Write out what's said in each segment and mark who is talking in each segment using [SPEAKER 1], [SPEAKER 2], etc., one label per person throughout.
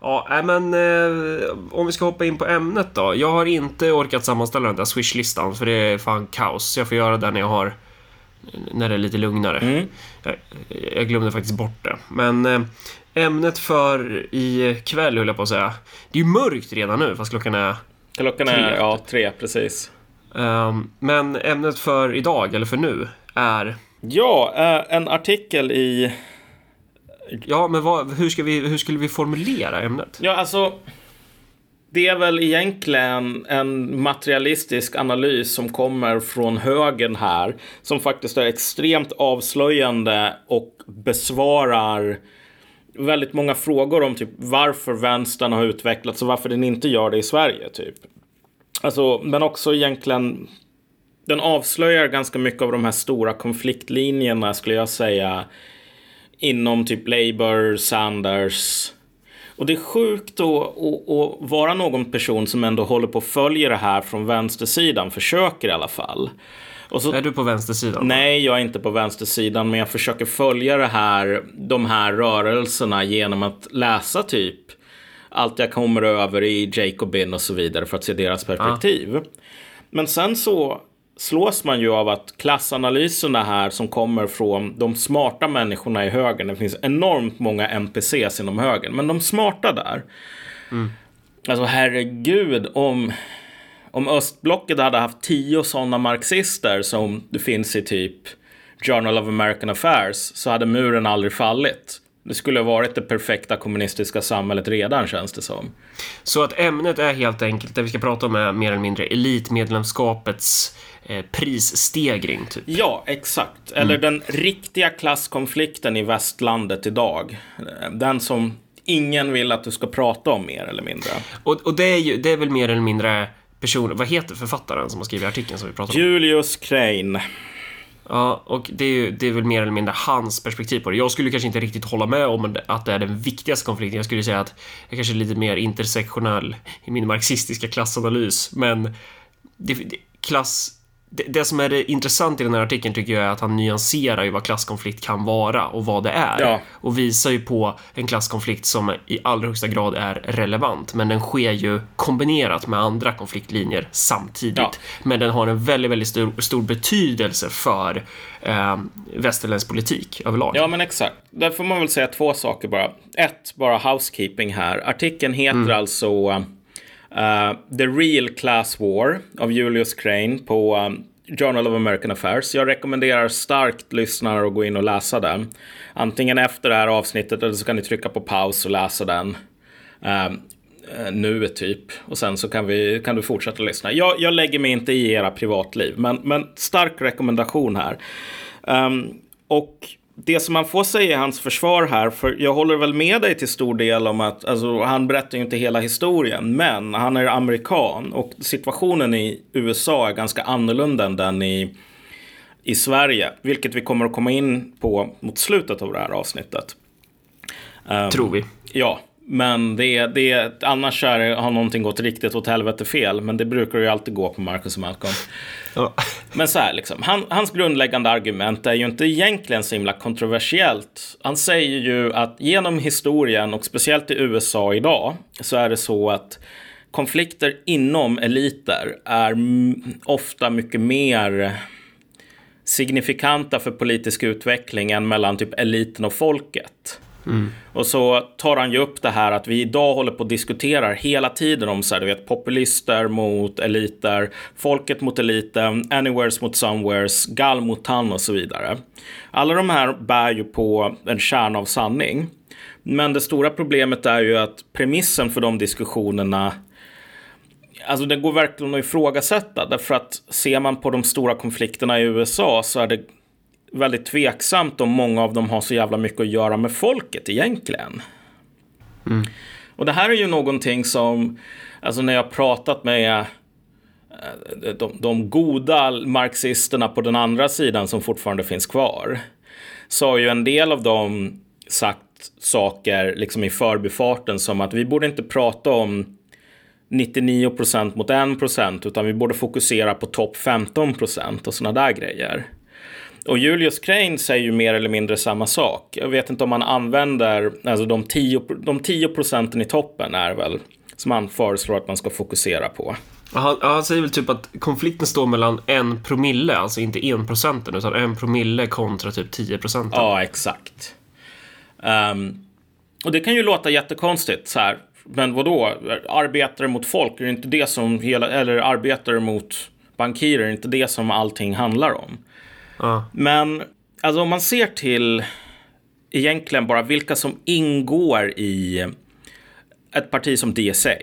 [SPEAKER 1] Ja, men eh, om vi ska hoppa in på ämnet då. Jag har inte orkat sammanställa den där Swish-listan för det är fan kaos. Jag får göra det när jag har när det är lite lugnare.
[SPEAKER 2] Mm.
[SPEAKER 1] Jag, jag glömde faktiskt bort det. Men eh, ämnet för i kväll höll jag på att säga. Det är ju mörkt redan nu fast klockan är...
[SPEAKER 2] Klockan är
[SPEAKER 1] Tre.
[SPEAKER 2] ja, tre, precis.
[SPEAKER 1] ehm, men ämnet för idag, eller för nu, är...
[SPEAKER 2] Ja, eh, en artikel i...
[SPEAKER 1] Ja, men vad, hur, ska vi, hur skulle vi formulera ämnet?
[SPEAKER 2] Ja, alltså... Det är väl egentligen en materialistisk analys som kommer från högen här. Som faktiskt är extremt avslöjande och besvarar väldigt många frågor om typ varför vänstern har utvecklats och varför den inte gör det i Sverige. typ. Alltså, men också egentligen den avslöjar ganska mycket av de här stora konfliktlinjerna skulle jag säga. Inom typ Labour, Sanders. Och det är sjukt då att, vara någon person som ändå håller på att följa det här från vänstersidan. Försöker i alla fall. Och så,
[SPEAKER 1] Är du på vänstersidan?
[SPEAKER 2] Nej, jag är inte på vänstersidan, men jag försöker följa det här, de här rörelserna genom att läsa typ allt jag kommer över i Jacobin och så vidare för att se deras perspektiv. Men sen så slås man ju av att klassanalyserna här som kommer från de smarta människorna i högern. Det finns enormt många NPCs inom högern, men de smarta där. Alltså herregud, om, om östblocket hade haft tio sådana marxister som det finns i typ Journal of American Affairs så hade muren aldrig fallit. Det skulle ha varit det perfekta kommunistiska samhället redan känns det som.
[SPEAKER 1] Så att ämnet är helt enkelt, det vi ska prata om är mer eller mindre elitmedlemskapets eh, prisstegring, typ.
[SPEAKER 2] Ja, exakt. Eller den riktiga klasskonflikten i västlandet idag. Den som ingen vill att du ska prata om mer eller mindre.
[SPEAKER 1] Och, och det, är ju, det är väl mer eller mindre personer, vad heter författaren som har skrivit artikeln som vi pratar om?
[SPEAKER 2] Julius Crane.
[SPEAKER 1] Ja, och det är, ju, det är väl mer eller mindre hans perspektiv på det. Jag skulle kanske inte riktigt hålla med om att det är den viktigaste konflikten. Jag skulle säga att jag kanske är lite mer intersektionell i min marxistiska klassanalys. Men det, det, klass... Det, det som är det intressant i den här artikeln tycker jag är att han nyanserar ju vad klasskonflikt kan vara och vad det är.
[SPEAKER 2] Ja.
[SPEAKER 1] Och visar ju på en klasskonflikt som i allra högsta grad är relevant. Men den sker ju kombinerat med andra konfliktlinjer samtidigt.
[SPEAKER 2] Ja.
[SPEAKER 1] Men den har en väldigt, väldigt stor, stor betydelse för eh, västerländsk politik överlag.
[SPEAKER 2] Ja, men exakt. Där får man väl säga två saker bara. Ett, bara housekeeping här. Artikeln heter alltså uh, The Real Class War av Julius Crane på um, Journal of American Affairs. Jag rekommenderar starkt lyssnare att gå in och läsa den. Antingen efter det här avsnittet eller så kan ni trycka på paus och läsa den. Um, eh, nu typ. Och sen så kan, vi, kan du fortsätta lyssna. Jag, jag lägger mig inte i era privatliv, men, men stark rekommendation här. Um, och det som man får säga i hans försvar här, för jag håller väl med dig till stor del om att alltså, han berättar ju inte hela historien, men han är amerikan och situationen i USA är ganska annorlunda än den i, i Sverige, vilket vi kommer att komma in på mot slutet av det här avsnittet. Ehm,
[SPEAKER 1] Tror vi.
[SPEAKER 2] Ja, men det, det, annars är, har någonting gått riktigt åt helvete fel. Men det brukar ju alltid gå på Marcus och Malcolm.
[SPEAKER 1] Ja.
[SPEAKER 2] Men så här, liksom, han, hans grundläggande argument är ju inte egentligen så himla kontroversiellt. Han säger ju att genom historien och speciellt i USA idag så är det så att konflikter inom eliter är ofta mycket mer signifikanta för politisk utveckling än mellan typ eliten och folket. Mm. Och så tar han ju upp det här att vi idag håller på att diskutera hela tiden om så här, du vet, populister mot eliter, folket mot eliten, anywheres mot somewheres, gall mot tann och så vidare. Alla de här bär ju på en kärna av sanning. Men det stora problemet är ju att premissen för de diskussionerna Alltså det går verkligen att ifrågasätta därför att ser man på de stora konflikterna i USA så är det väldigt tveksamt om många av dem har så jävla mycket att göra med folket egentligen. Och det här är ju någonting som, alltså när jag pratat med eh, de, de goda marxisterna på den andra sidan som fortfarande finns kvar, så har ju en del av dem sagt saker liksom i förbifarten som att vi borde inte prata om 99 procent mot 1 procent utan vi borde fokusera på topp 15 procent och sådana där grejer. Och Julius Crane säger ju mer eller mindre samma sak. Jag vet inte om man använder, alltså de 10, de 10 procenten i toppen är väl som han föreslår att man ska fokusera på.
[SPEAKER 1] Han, han säger väl typ att konflikten står mellan en promille, alltså inte en procenten, utan en promille kontra typ 10 procent.
[SPEAKER 2] Ja, exakt. Um, och det kan ju låta jättekonstigt så här. Men vad då? Arbetare mot folk, är inte det som hela, eller arbetare mot bankirer, är det inte det som allting handlar om?
[SPEAKER 1] Ja.
[SPEAKER 2] Men alltså om man ser till egentligen bara vilka som ingår i ett parti som DSA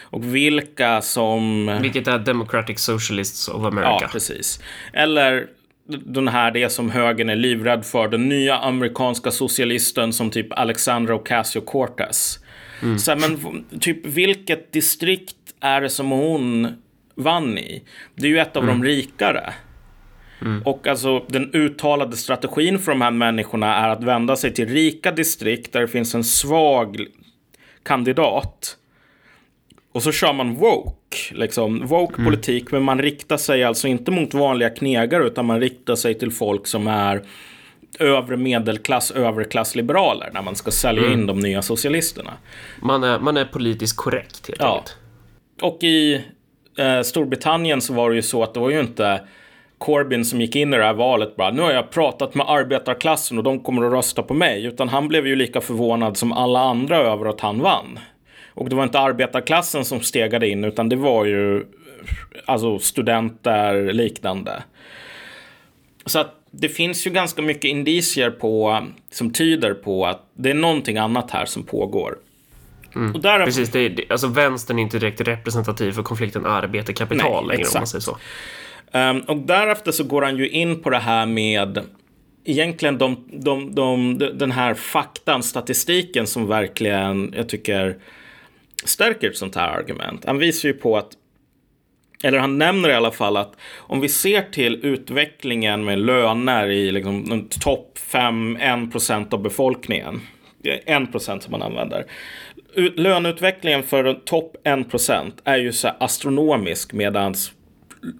[SPEAKER 2] och vilka som...
[SPEAKER 1] Vilket är Democratic Socialists of America.
[SPEAKER 2] Ja, precis. Eller den här, det som högern är livrädd för, den nya amerikanska socialisten som typ Alexandra Ocasio-Cortez. Mm. Så men typ vilket distrikt är det som hon vann i? Det är ju ett av mm. de rikare. Mm. Och alltså den uttalade strategin för de här människorna är att vända sig till rika distrikt där det finns en svag kandidat. Och så kör man woke, liksom woke mm. politik, men man riktar sig alltså inte mot vanliga knegare utan man riktar sig till folk som är övre medelklass, överklassliberaler när man ska sälja mm. in de nya socialisterna.
[SPEAKER 1] Man är, man är politiskt korrekt helt ja. enkelt.
[SPEAKER 2] Och i eh, Storbritannien så var det ju så att det var ju inte Corbyn som gick in i det här valet bara, nu har jag pratat med arbetarklassen och de kommer att rösta på mig. Utan han blev ju lika förvånad som alla andra över att han vann. Och det var inte arbetarklassen som stegade in, utan det var ju alltså studenter liknande. Så att det finns ju ganska mycket indicier på, som tyder på att det är någonting annat här som pågår.
[SPEAKER 1] Mm. Där... Precis, det är, alltså vänstern är inte direkt representativ för konflikten arbete-kapital längre exakt. om man säger så.
[SPEAKER 2] Um, och därefter så går han ju in på det här med egentligen de, de, de, den här faktan, statistiken som verkligen, jag tycker, stärker ett sånt här argument. Han visar ju på att, eller han nämner i alla fall att om vi ser till utvecklingen med löner i liksom topp 5, 1 procent av befolkningen, eh, 1 procent som man använder. Löneutvecklingen för topp 1 procent är ju så astronomisk medan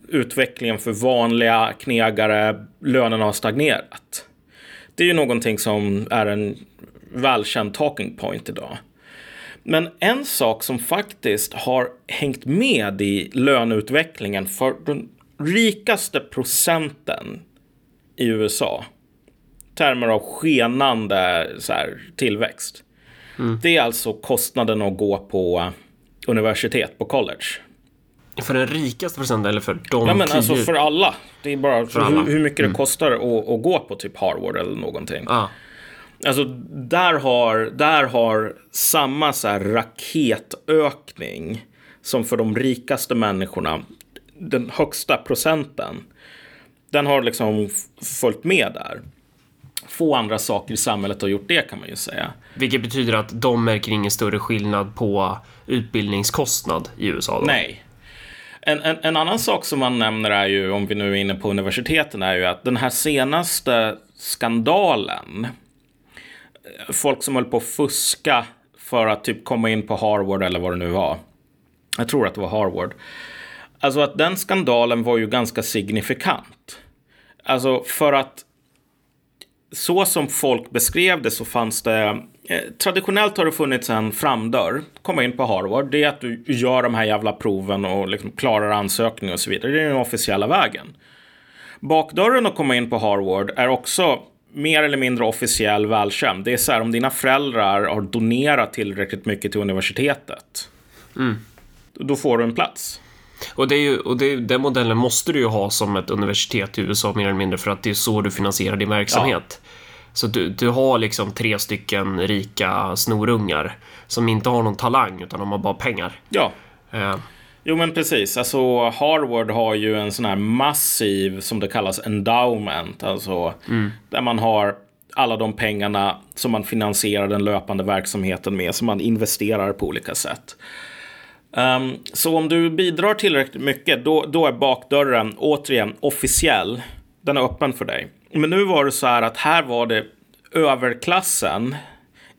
[SPEAKER 2] utvecklingen för vanliga knegare, lönerna har stagnerat. Det är ju någonting som är en välkänd talking point idag. Men en sak som faktiskt har hängt med i löneutvecklingen för den rikaste procenten i USA, termer av skenande så här, tillväxt. Mm. Det är alltså kostnaden att gå på universitet, på college.
[SPEAKER 1] För den rikaste procenten eller för de
[SPEAKER 2] Ja men tio? alltså för alla. Det är bara för hur, hur, mycket mm. det kostar att, att, gå på typ Harvard eller någonting.
[SPEAKER 1] Ah.
[SPEAKER 2] Alltså där har, där har samma så här raketökning som för de rikaste människorna, den högsta procenten, den har liksom följt med där. Få andra saker i samhället har gjort det kan man ju säga.
[SPEAKER 1] Vilket betyder att de märker ingen större skillnad på utbildningskostnad i USA? Då?
[SPEAKER 2] Nej, en, en, en, annan sak som man nämner är ju, om vi nu är inne på universiteten, är ju att den här senaste skandalen, eh, folk som höll på att fuska för att typ komma in på Harvard eller vad det nu var. Jag tror att det var Harvard. Alltså att den skandalen var ju ganska signifikant. Alltså för att så som folk beskrev det så fanns det traditionellt har det funnits en framdörr, komma in på Harvard, det är att du gör de här jävla proven och liksom klarar ansökning och så vidare. Det är den officiella vägen. Bakdörren att komma in på Harvard är också mer eller mindre officiell välkänd. Det är så här om dina föräldrar har donerat tillräckligt mycket till universitetet.
[SPEAKER 1] Mm.
[SPEAKER 2] Då får du en plats.
[SPEAKER 1] Och, det är ju, och det, den modellen måste du ju ha som ett universitet i USA mer eller mindre för att det är så du finansierar din verksamhet. Ja. Så du, du har liksom tre stycken rika snorungar som inte har någon talang utan de har bara pengar.
[SPEAKER 2] Ja.
[SPEAKER 1] Uh.
[SPEAKER 2] Jo men precis, alltså Harvard har ju en sån här massiv, som det kallas, endowment. Alltså mm. där man har alla de pengarna som man finansierar den löpande verksamheten med, som man investerar på olika sätt. Um, så om du bidrar tillräckligt mycket, då, då är bakdörren återigen officiell. Den är öppen för dig. Men nu var det så här att här var det överklassen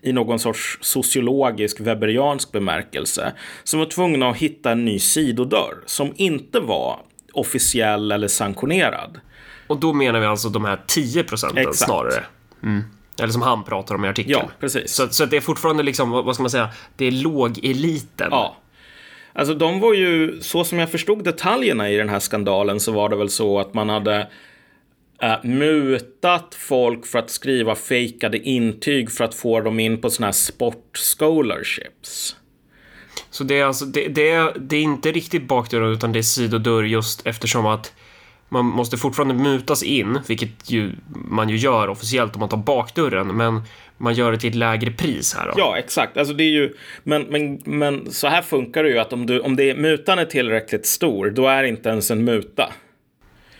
[SPEAKER 2] i någon sorts sociologisk weberiansk bemärkelse som var tvungna att hitta en ny sidodörr som inte var officiell eller sanktionerad.
[SPEAKER 1] Och då menar vi alltså de här 10 procenten
[SPEAKER 2] Exakt.
[SPEAKER 1] snarare. Mm. Eller som han pratar om i artikeln.
[SPEAKER 2] Ja, precis.
[SPEAKER 1] Så, så det är fortfarande liksom, vad vad ska man säga, det är lågeliten.
[SPEAKER 2] Ja. Alltså de var ju, så som jag förstod detaljerna i den här skandalen så var det väl så att man hade äh, mutat folk för att skriva fejkade intyg för att få dem in på såna här sport scholarships.
[SPEAKER 1] Så det är alltså, det, det, är, det är inte riktigt bakdörr utan det är sidodörr just eftersom att man måste fortfarande mutas in, vilket ju man ju gör officiellt om man tar bakdörren, men man gör det till ett lägre pris här då.
[SPEAKER 2] Ja, exakt. Alltså det är ju, men, men, men så här funkar det ju att om, du, om det, mutan är tillräckligt stor, då är det inte ens en muta.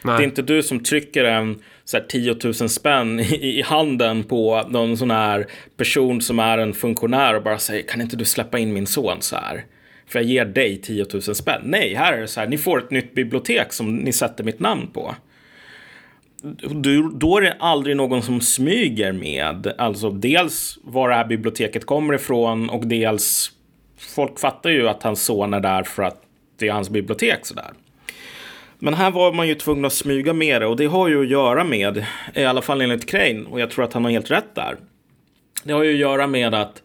[SPEAKER 1] Nej.
[SPEAKER 2] Det är inte du som trycker en så här, 10 000 spänn i, i handen på någon sån här person som är en funktionär och bara säger kan inte du släppa in min son så här? För jag ger dig 10 000 spänn. Nej, här är det så här, ni får ett nytt bibliotek som ni sätter mitt namn på. Du, då är det aldrig någon som smyger med, alltså dels var det här biblioteket kommer ifrån och dels folk fattar ju att hans son är där för att det är hans bibliotek sådär. Men här var man ju tvungen att smyga med det och det har ju att göra med, i alla fall enligt Crane, och jag tror att han har helt rätt där. Det har ju att göra med att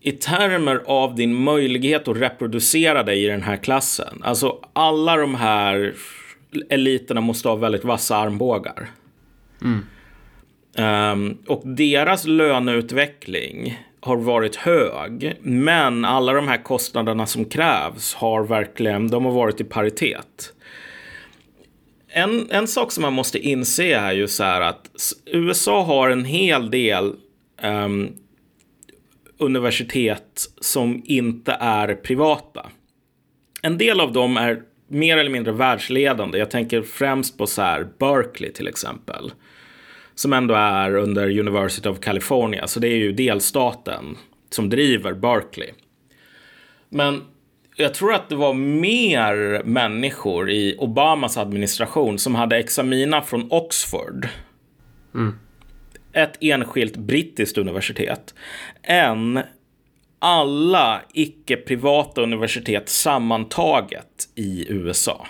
[SPEAKER 2] i termer av din möjlighet att reproducera dig i den här klassen, alltså alla de här eliterna måste ha väldigt vassa armbågar. Um, och deras löneutveckling har varit hög, men alla de här kostnaderna som krävs har verkligen, de har varit i paritet. En, en sak som man måste inse är ju så här att USA har en hel del um, universitet som inte är privata. En del av dem är mer eller mindre världsledande. Jag tänker främst på så här Berkeley till exempel. Som ändå är under University of California. Så det är ju delstaten som driver Berkeley. Men jag tror att det var mer människor i Obamas administration som hade examina från Oxford. Ett enskilt brittiskt universitet. Än alla icke-privata universitet sammantaget i USA.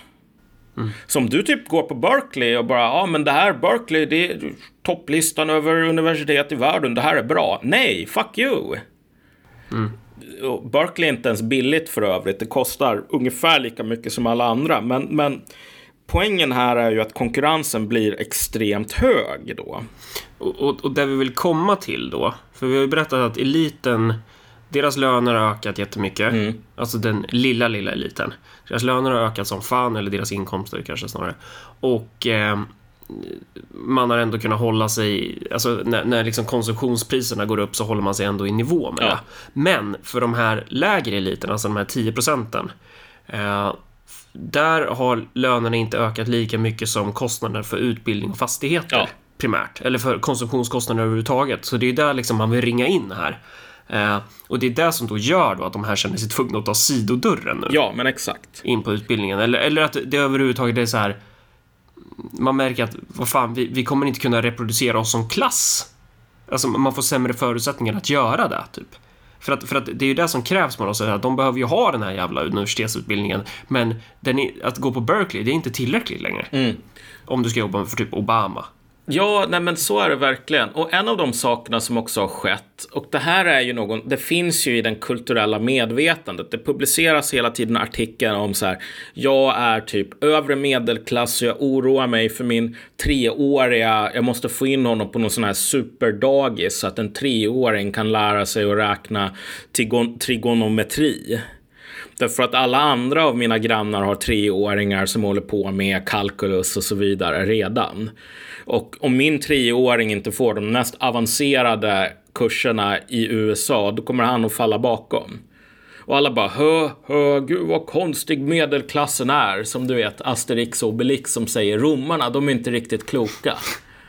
[SPEAKER 2] Så om du typ går på Berkeley och bara, ja men det här Berkeley, det är topplistan över universitet i världen, det här är bra. Nej, fuck you! Mm. Berkeley är inte ens billigt för övrigt, det kostar ungefär lika mycket som alla andra. Men, men poängen här är ju att konkurrensen blir extremt hög då.
[SPEAKER 1] Och, och, och där vi vill komma till då, för vi har ju berättat att eliten, deras löner har ökat jättemycket.
[SPEAKER 2] Mm.
[SPEAKER 1] Alltså den lilla, lilla eliten. Deras löner har ökat som fan, eller deras inkomster kanske snarare. Och eh, man har ändå kunnat hålla sig, alltså när, när liksom konsumtionspriserna går upp så håller man sig ändå i nivå med
[SPEAKER 2] Ja.
[SPEAKER 1] det. Men för de här lägre eliterna, alltså de här 10 procenten, eh, där har lönerna inte ökat lika mycket som kostnader för utbildning och fastigheter
[SPEAKER 2] Ja.
[SPEAKER 1] primärt, eller för konsumtionskostnader överhuvudtaget. Så det är där liksom man vill ringa in här. Eh, och det är det som då gör då att de här känner sig tvungna att ta sidodörren nu
[SPEAKER 2] Ja, men exakt.
[SPEAKER 1] in på utbildningen. Eller, eller att det överhuvudtaget är så här. Man märker att vad fan, vi, vi kommer inte kunna reproducera oss som klass. Alltså man får sämre förutsättningar att göra det, typ. För att, för att det är ju det som krävs med oss. Att de behöver ju ha den här jävla universitetsutbildningen. Men är, att gå på Berkeley, det är inte tillräckligt längre. Om du ska jobba för typ Obama.
[SPEAKER 2] Ja, nej men så är det verkligen. Och en av de sakerna som också har skett, och det här är ju någon, det finns ju i den kulturella medvetandet. Det publiceras hela tiden artiklar om så här, jag är typ övre medelklass och jag oroar mig för min treåriga, jag måste få in honom på någon sån här superdagis så att en treåring kan lära sig att räkna trigon- trigonometri. Därför att alla andra av mina grannar har treåringar som håller på med kalkylus och så vidare redan. Och om min treåring inte får de mest avancerade kurserna i USA, då kommer han att falla bakom. Och alla bara hö, hö, gud vad konstig medelklassen är. Som du vet, Asterix och Obelix som säger romarna, de är inte riktigt kloka.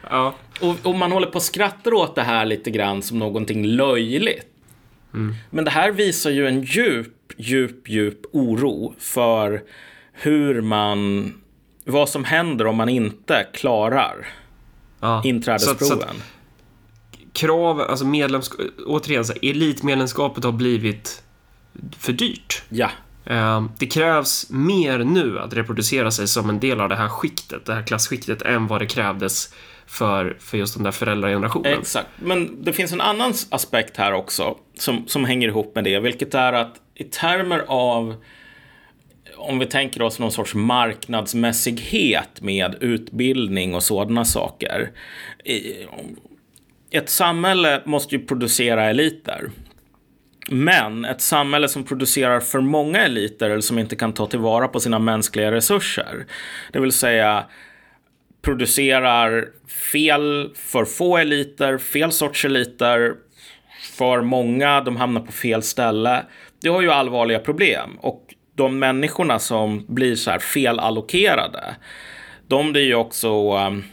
[SPEAKER 1] Ja.
[SPEAKER 2] Och, och man håller på att skratta åt det här lite grann som någonting löjligt. Men det här visar ju en djup, djup, djup oro för hur man, vad som händer om man inte klarar
[SPEAKER 1] ja. Så
[SPEAKER 2] inträdesproven.
[SPEAKER 1] att- så att krav, alltså medlemskap, återigen, så här, elitmedlemskapet har blivit för dyrt.
[SPEAKER 2] Ja,
[SPEAKER 1] Eh, det krävs mer nu att reproducera sig som en del av det här skiktet, det här klasskiktet, än vad det krävdes för, för just den där föräldragenerationen.
[SPEAKER 2] Exakt, men det finns en annan aspekt här också som, som hänger ihop med det, vilket är att i termer av om vi tänker oss någon sorts marknadsmässighet med utbildning och sådana saker. Ett samhälle måste ju producera eliter. Men ett samhälle som producerar för många eliter eller som inte kan ta tillvara på sina mänskliga resurser, det vill säga producerar fel för få eliter, fel sorts eliter, för många, de hamnar på fel ställe. Det har ju allvarliga problem och de människorna som blir så här felallokerade, de blir ju också um,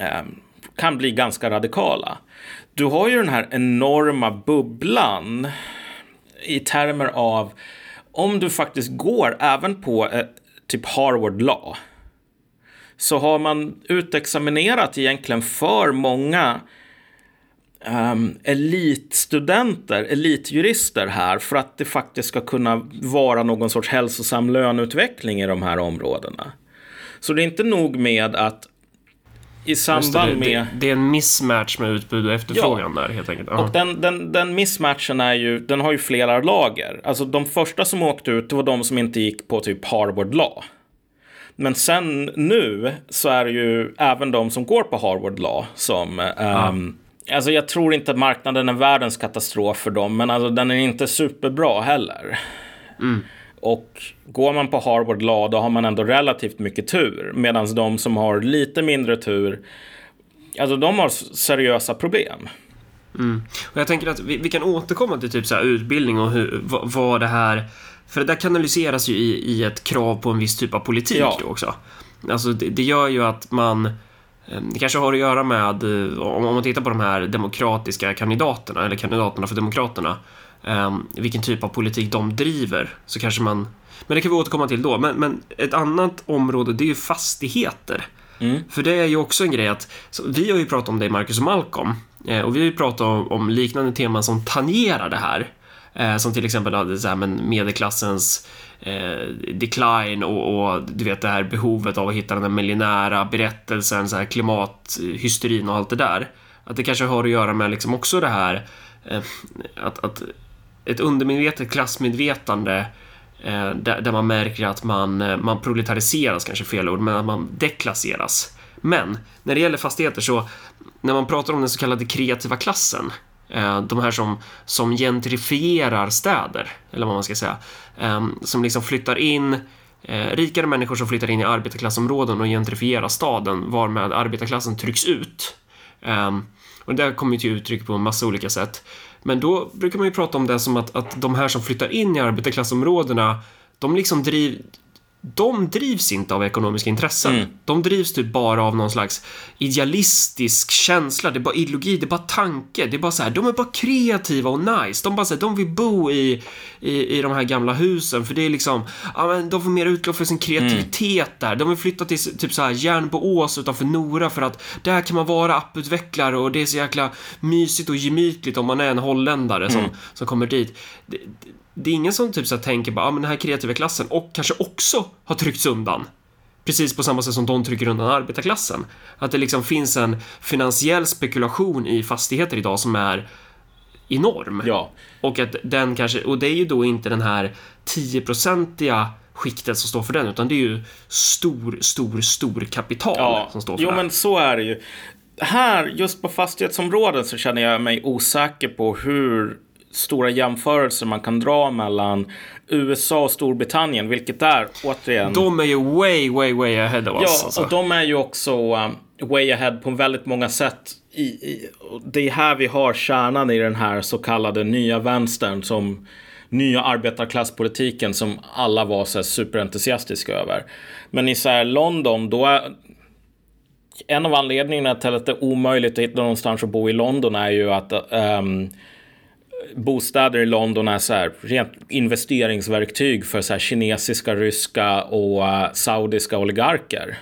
[SPEAKER 2] um, kan bli ganska radikala. Du har ju den här enorma bubblan i termer av om du faktiskt går även på eh, typ Harvard Law så har man utexaminerat egentligen för många um, elitstudenter, elitjurister här för att det faktiskt ska kunna vara någon sorts hälsosam löneutveckling i de här områdena. Så det är inte nog med att i samband
[SPEAKER 1] det,
[SPEAKER 2] med...
[SPEAKER 1] Det, det, är en mismatch med utbud och efterfrågan ja. där helt enkelt.
[SPEAKER 2] Och den, den, den mismatchen är ju, den har ju flera lager. Alltså de första som åkte ut, var de som inte gick på typ Harvard Law. Men sen nu så är det ju även de som går på Harvard Law som um, Alltså jag tror inte att marknaden är världens katastrof för dem, men alltså den är inte superbra heller. Mm. Och går man på Harvard Law, då har man ändå relativt mycket tur. Medan de som har lite mindre tur, alltså de har seriösa problem.
[SPEAKER 1] Mm. Och jag tänker att vi, vi, kan återkomma till typ så utbildning och hur, vad, vad, det här... För det där kanaliseras ju i, i ett krav på en viss typ av politik ja. också. Alltså det, det gör ju att man... Eh, det kanske har att göra med, eh, om man tittar på de här demokratiska kandidaterna, eller kandidaterna för Demokraterna, um, vilken typ av politik de driver så kanske man... Men det kan vi återkomma till då. Men, men ett annat område det är ju fastigheter. Mm. För det är ju också en grej att, vi har ju pratat om det Marcus och Malcolm eh, och vi har ju pratat om, om, liknande teman som tangerar det här. Som till exempel hade så här, men medelklassens eh, decline och, och, du vet det här behovet av att hitta den där miljonära berättelsen, så här klimathysterin och allt det där. Att det kanske har att göra med liksom också det här eh, att, att ett undermedvetet klassmedvetande eh, där, där, man märker att man, eh, man proletariseras, kanske fel ord, men att man deklasseras. Men när det gäller fastigheter så, när man pratar om den så kallade kreativa klassen, Eh, de här som, som gentrifierar städer, eller vad man ska säga, ehm, som liksom flyttar in eh, rikare människor som flyttar in i arbetarklassområden och gentrifierar staden, varmed arbetarklassen trycks ut. Ehm, och det kommer ju till uttryck på en massa olika sätt. Men då brukar man ju prata om det som att, att de här som flyttar in i arbetarklassområdena, de liksom driv, de drivs inte av ekonomiska intressen. Mm. De drivs typ bara av någon slags idealistisk känsla. Det är bara ideologi, det är bara tanke. Det är bara så här, de är bara kreativa och nice. De bara så här, de vill bo i, i, i de här gamla husen för det är liksom, ja men de får mer utlopp för sin kreativitet mm. där. De vill flytta till typ så här Järnboås utanför Nora för att där kan man vara apputvecklare och det är så jäkla mysigt och gemytligt om man är en holländare mm. som, som kommer dit. Det, det är ingen som typ så tänker bara, ja men den här kreativa klassen och kanske också har tryckts undan. Precis på samma sätt som de trycker undan arbetarklassen. Att det liksom finns en finansiell spekulation i fastigheter idag som är enorm.
[SPEAKER 2] Ja.
[SPEAKER 1] Och att den kanske, och det är ju då inte den här 10-procentiga skiktet som står för den, utan det är ju stor, stor, stor kapital ja. som står för
[SPEAKER 2] jo,
[SPEAKER 1] det.
[SPEAKER 2] Jo, men så är det ju. Här, just på fastighetsområdet, så känner jag mig osäker på hur stora jämförelser man kan dra mellan USA och Storbritannien, vilket är återigen...
[SPEAKER 1] De är ju way, way, way ahead of
[SPEAKER 2] us.
[SPEAKER 1] Ja,
[SPEAKER 2] alltså. och de är ju också um, way ahead på väldigt många sätt. I, i, det är här vi har kärnan i den här så kallade nya vänstern som nya arbetarklasspolitiken som alla var så superentusiastiska över. Men i så här London, då är, en av anledningarna till att det är omöjligt att hitta någonstans att bo i London är ju att um, bostäder i London är så här, rent investeringsverktyg för så här, kinesiska, ryska och uh, saudiska oligarker.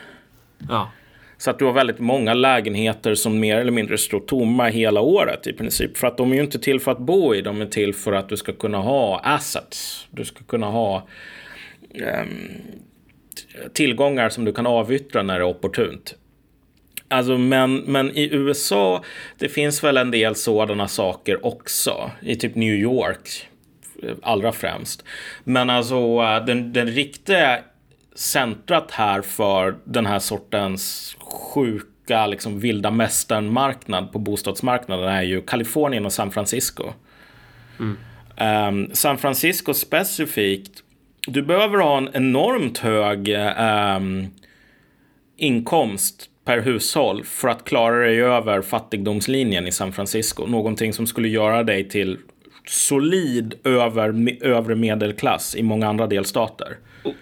[SPEAKER 1] Ja.
[SPEAKER 2] Så att du har väldigt många lägenheter som mer eller mindre står tomma hela året i princip. För att de är ju inte till för att bo i, de är till för att du ska kunna ha assets. Du ska kunna ha um, tillgångar som du kan avyttra när det är opportunt. Alltså, men, men i USA, det finns väl en del sådana saker också. I typ New York, eh, allra främst. Men alltså eh, den, den riktiga centrat här för den här sortens sjuka, liksom vilda mästern-marknad på bostadsmarknaden är ju Kalifornien och San Francisco. Mm. Um, San Francisco specifikt, du behöver ha en enormt hög um, inkomst per hushåll för att klara dig över fattigdomslinjen i San Francisco. Någonting som skulle göra dig till solid över övre medelklass i många andra delstater.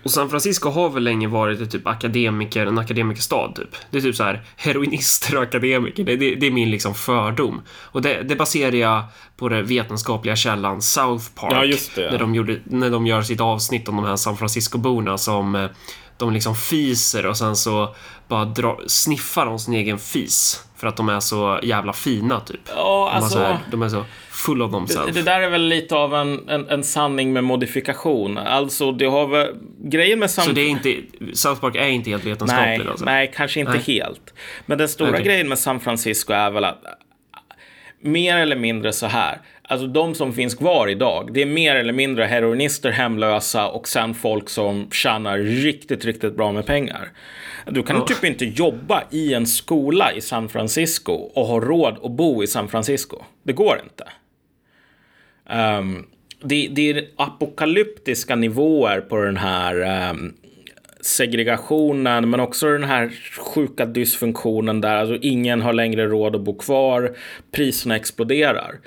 [SPEAKER 1] Och San Francisco har väl länge varit ett typ akademiker, en akademikerstad typ. Det är typ så här heroinister och akademiker. Det, det, det är min liksom fördom. Och det, det baserar jag på den vetenskapliga källan South Park.
[SPEAKER 2] Ja, just det.
[SPEAKER 1] När, de gjorde, när de gör sitt avsnitt om de här San Francisco-borna som eh, de liksom fiser och sen så bara dra, sniffar de sin egen fis. För att de är så jävla fina typ.
[SPEAKER 2] Ja, alltså.
[SPEAKER 1] De, här, de är så full of themselves.
[SPEAKER 2] Det, det, där är väl lite av en, en, en, sanning med modifikation. Alltså, det har väl... Grejen med
[SPEAKER 1] San... Så det är inte... South Park är inte helt vetenskapligt
[SPEAKER 2] nej,
[SPEAKER 1] alltså?
[SPEAKER 2] Nej, kanske inte nej. helt. Men den stora okay. grejen med San Francisco är väl att mer eller mindre så här. Alltså de som finns kvar idag, det är mer eller mindre heroinister, hemlösa och sen folk som tjänar riktigt, riktigt bra med pengar. Du kan oh. typ inte jobba i en skola i San Francisco och ha råd att bo i San Francisco. Det går inte. Um, det, det, är apokalyptiska nivåer på den här um, segregationen, men också den här sjuka dysfunktionen där alltså ingen har längre råd att bo kvar, priserna exploderar.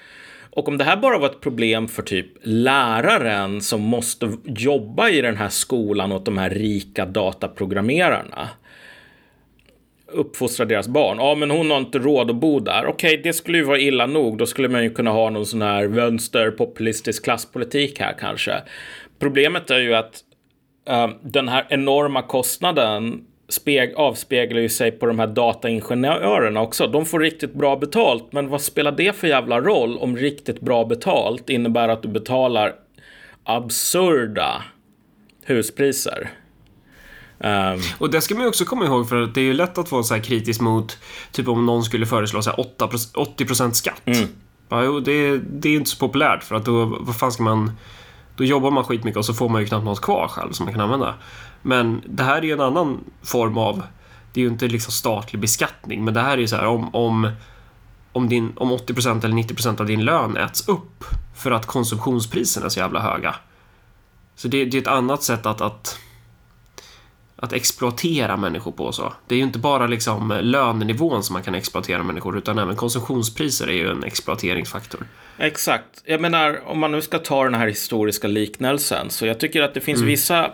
[SPEAKER 2] Och om det här bara var ett problem för typ läraren som måste jobba i den här skolan åt de här rika dataprogrammerarna uppfostra deras barn. Ja, men hon har inte råd att bo där. Okej, okay, det skulle ju vara illa nog. Då skulle man ju kunna ha någon sån här vänsterpopulistisk klasspolitik här kanske. Problemet är ju att uh, den här enorma kostnaden speg, avspeglar ju sig på de här dataingenjörerna också. De får riktigt bra betalt, men vad spelar det för jävla roll om riktigt bra betalt innebär att du betalar absurda huspriser?
[SPEAKER 1] Um, och det ska man ju också komma ihåg för att det är ju lätt att vara så här kritisk mot typ om någon skulle föreslå så här 8, 80% skatt. Mm. Ja, jo, det, det är inte så populärt för att då, vad fan ska man... Då jobbar man skitmycket och så får man ju knappt något kvar själv som man kan använda. Men det här är ju en annan form av... Det är ju inte liksom statlig beskattning, men det här är ju så här om, om, om, din, om 80% eller 90% av din lön äts upp för att konsumtionspriserna är så jävla höga. Så det, det är ett annat sätt att, att att exploatera människor på så. Det är ju inte bara liksom lönenivån som man kan exploatera människor utan även konsumtionspriser är ju en exploateringsfaktor.
[SPEAKER 2] Exakt. Jag menar, om man nu ska ta den här historiska liknelsen så jag tycker att det finns mm. vissa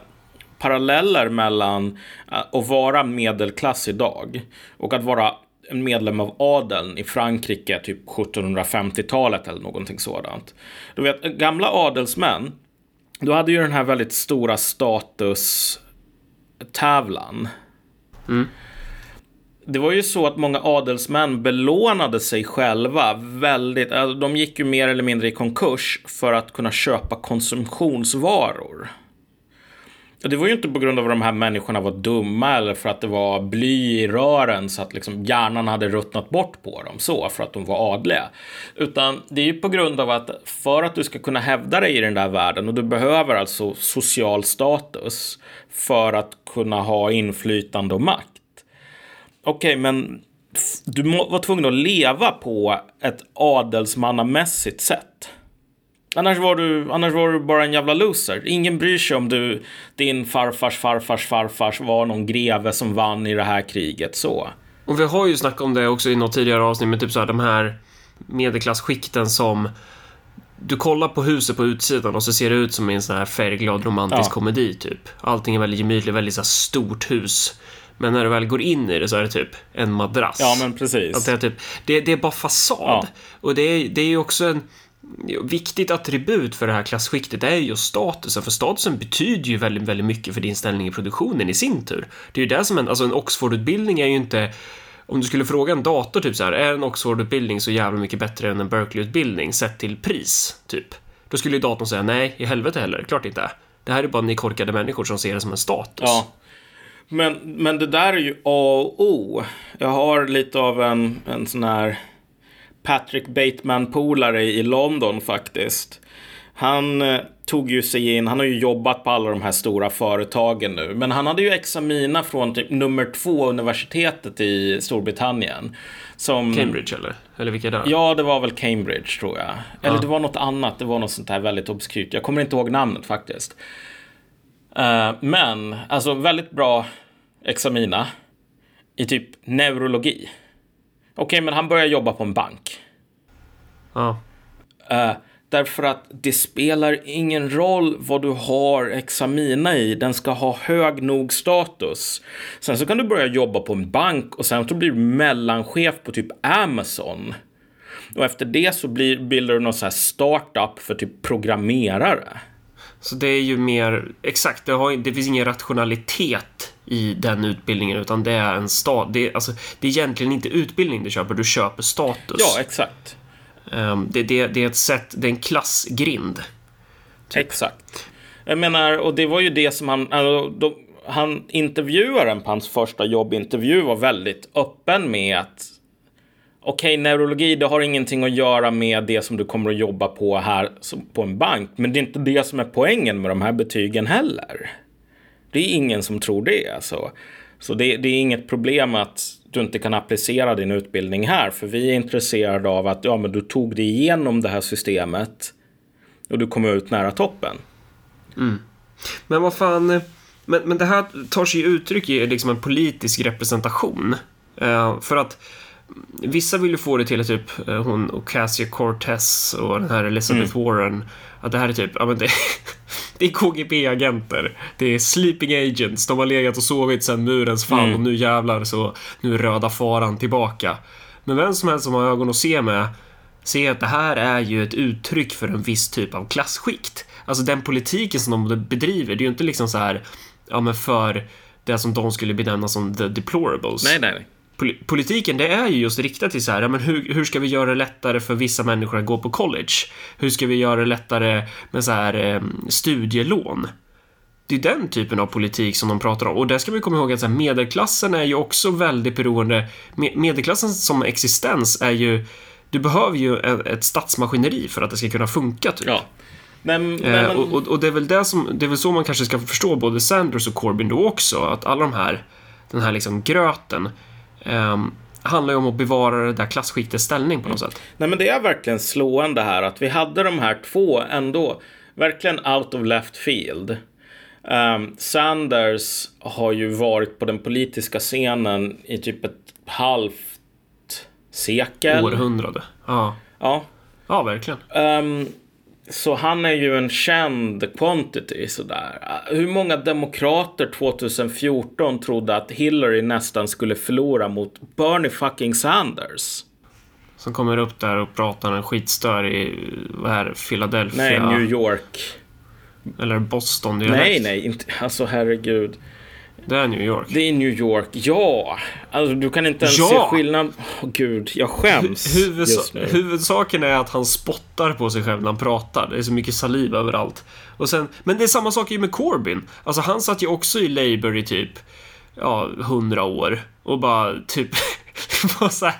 [SPEAKER 2] paralleller mellan äh, att vara medelklass idag och att vara en medlem av adeln i Frankrike, typ 1750-talet eller någonting sådant. Du vet, gamla adelsmän, då hade ju den här väldigt stora status tävlan. Mm. Det var ju så att många adelsmän belånade sig själva väldigt. Alltså, de gick ju mer eller mindre i konkurs för att kunna köpa konsumtionsvaror. Det var ju inte på grund av att de här människorna var dumma eller för att det var bly i rören så att liksom hjärnan hade ruttnat bort på dem så för att de var adliga. Utan det är ju på grund av att för att du ska kunna hävda dig i den där världen och du behöver alltså social status för att kunna ha inflytande och makt. Okej, okay, men du var tvungen att leva på ett adelsmannamässigt sätt. Annars var, du, annars var du bara en jävla loser. Ingen bryr sig om du, din farfars farfars farfars var någon greve som vann i det här kriget. Så.
[SPEAKER 1] Och vi har ju snackat om det också i något tidigare avsnitt med typ så här de här medelklassskikten som du kollar på huset på utsidan och så ser det ut som en sån här färgglad romantisk ja. komedi typ. Allting är väldigt gemytligt, väldigt så stort hus. Men när du väl går in i det så är det typ en madrass.
[SPEAKER 2] Ja, men precis.
[SPEAKER 1] Att det, är typ, det, det är bara fasad. Ja. Och det är, det är ju också en viktigt attribut för det här klasskiktet är just statusen, för statusen betyder ju väldigt, väldigt mycket för din ställning i produktionen i sin tur. Det är ju det som en, alltså en Oxford-utbildning är ju inte om du skulle fråga en dator typ så här, är en Oxford-utbildning så jävla mycket bättre än en Berkeley-utbildning sett till pris, typ? Då skulle ju datorn säga nej, i helvete heller, klart inte. Det här är bara ni korkade människor som ser det som en status.
[SPEAKER 2] Ja. Men, men det där är ju A och O. Jag har lite av en, en sån här Patrick Bateman-polare i London faktiskt. Han eh, tog ju sig in, han har ju jobbat på alla de här stora företagen nu, men han hade ju examina från typ nummer två universitetet i Storbritannien. Som,
[SPEAKER 1] Cambridge eller? Eller vilka där?
[SPEAKER 2] Ja, det var väl Cambridge tror jag. Eller ja. det var något annat, det var något sånt här väldigt obskyrt. Jag kommer inte ihåg namnet faktiskt. Uh, men, alltså väldigt bra examina i typ neurologi. Okej, okay, men han börjar jobba på en bank.
[SPEAKER 1] Ja.
[SPEAKER 2] Uh, därför att det spelar ingen roll vad du har examina i. Den ska ha hög nog status. Sen så kan du börja jobba på en bank och sen så blir du mellanchef på typ Amazon. Och efter det så blir, bildar du någon sån här startup för typ programmerare.
[SPEAKER 1] Så det är ju mer, exakt, det, har, det finns ingen rationalitet i den utbildningen utan det är en stat, det, alltså, det är egentligen inte utbildning du köper, du köper status.
[SPEAKER 2] Ja, exakt.
[SPEAKER 1] Um, det, det, det, är ett sätt, det är en klassgrind.
[SPEAKER 2] Typ. Exakt. Jag menar, och det var ju det som han, alltså, de, han intervjuaren på hans första jobbintervju var väldigt öppen med att okej, okay, neurologi, det har ingenting att göra med det som du kommer att jobba på här på en bank. Men det är inte det som är poängen med de här betygen heller. Det är ingen som tror det. Alltså. Så det, det är inget problem att du inte kan applicera din utbildning här. För vi är intresserade av att ja, men du tog dig igenom det här systemet och du kom ut nära toppen.
[SPEAKER 1] Mm. Men vad fan, men, men det här tar sig uttryck i liksom en politisk representation. Uh, för att vissa vill ju få det till att typ uh, hon Ocasio Cortez och den här Elizabeth mm. Warren, att det här är typ, ja men det, det är KGB-agenter. Det är sleeping agents. De har legat och sovit sedan murens fall mm. och nu jävlar så nu är röda faran tillbaka. Men vem som helst som har ögon att se med ser att det här är ju ett uttryck för en viss typ av klassskikt. Alltså den politiken som de bedriver, det är ju inte liksom så här, ja men för det som de skulle benämna som the deplorables.
[SPEAKER 2] Nej, nej
[SPEAKER 1] politiken det är ju just riktat till så här, men hur, hur ska vi göra det lättare för vissa människor att gå på college? Hur ska vi göra det lättare med så här eh, studielån? Det är den typen av politik som de pratar om och där ska vi komma ihåg att så här, medelklassen är ju också väldigt beroende. Medelklassen som existens är ju, du behöver ju ett statsmaskineri för att det ska kunna funka typ.
[SPEAKER 2] Ja. Men,
[SPEAKER 1] men, eh, och, och, det är väl det som, det är väl så man kanske ska förstå både Sanders och Corbyn då också, att alla de här, den här liksom gröten, handlar ju om att bevara det där klassskiktets ställning på något sätt.
[SPEAKER 2] Nej, men det är verkligen slående här att vi hade de här två ändå verkligen out of left field. Um, Sanders har ju varit på den politiska scenen i typ ett halvt sekel.
[SPEAKER 1] Århundrade. Ja.
[SPEAKER 2] Ja.
[SPEAKER 1] Ja, verkligen.
[SPEAKER 2] Um, så han är ju en känd quantity sådär. Hur många demokrater 2014 trodde att Hillary nästan skulle förlora mot Bernie fucking Sanders?
[SPEAKER 1] Som kommer upp där och pratar en skitstör i, vad är Philadelphia?
[SPEAKER 2] Nej, New York.
[SPEAKER 1] Eller Boston
[SPEAKER 2] direkt. Nej, nej, inte, alltså herregud.
[SPEAKER 1] Det är New York.
[SPEAKER 2] Det är New York, ja. Alltså du kan inte ens ja! se skillnad. Oh, gud, jag skäms
[SPEAKER 1] Hu just nu. Huvudsaken är att han spottar på sig själv när han pratar. Det är så mycket saliv överallt. Och sen, men det är samma sak ju med Corbyn. Alltså han satt ju också i Labour i typ, ja, hundra år. Och bara typ var så här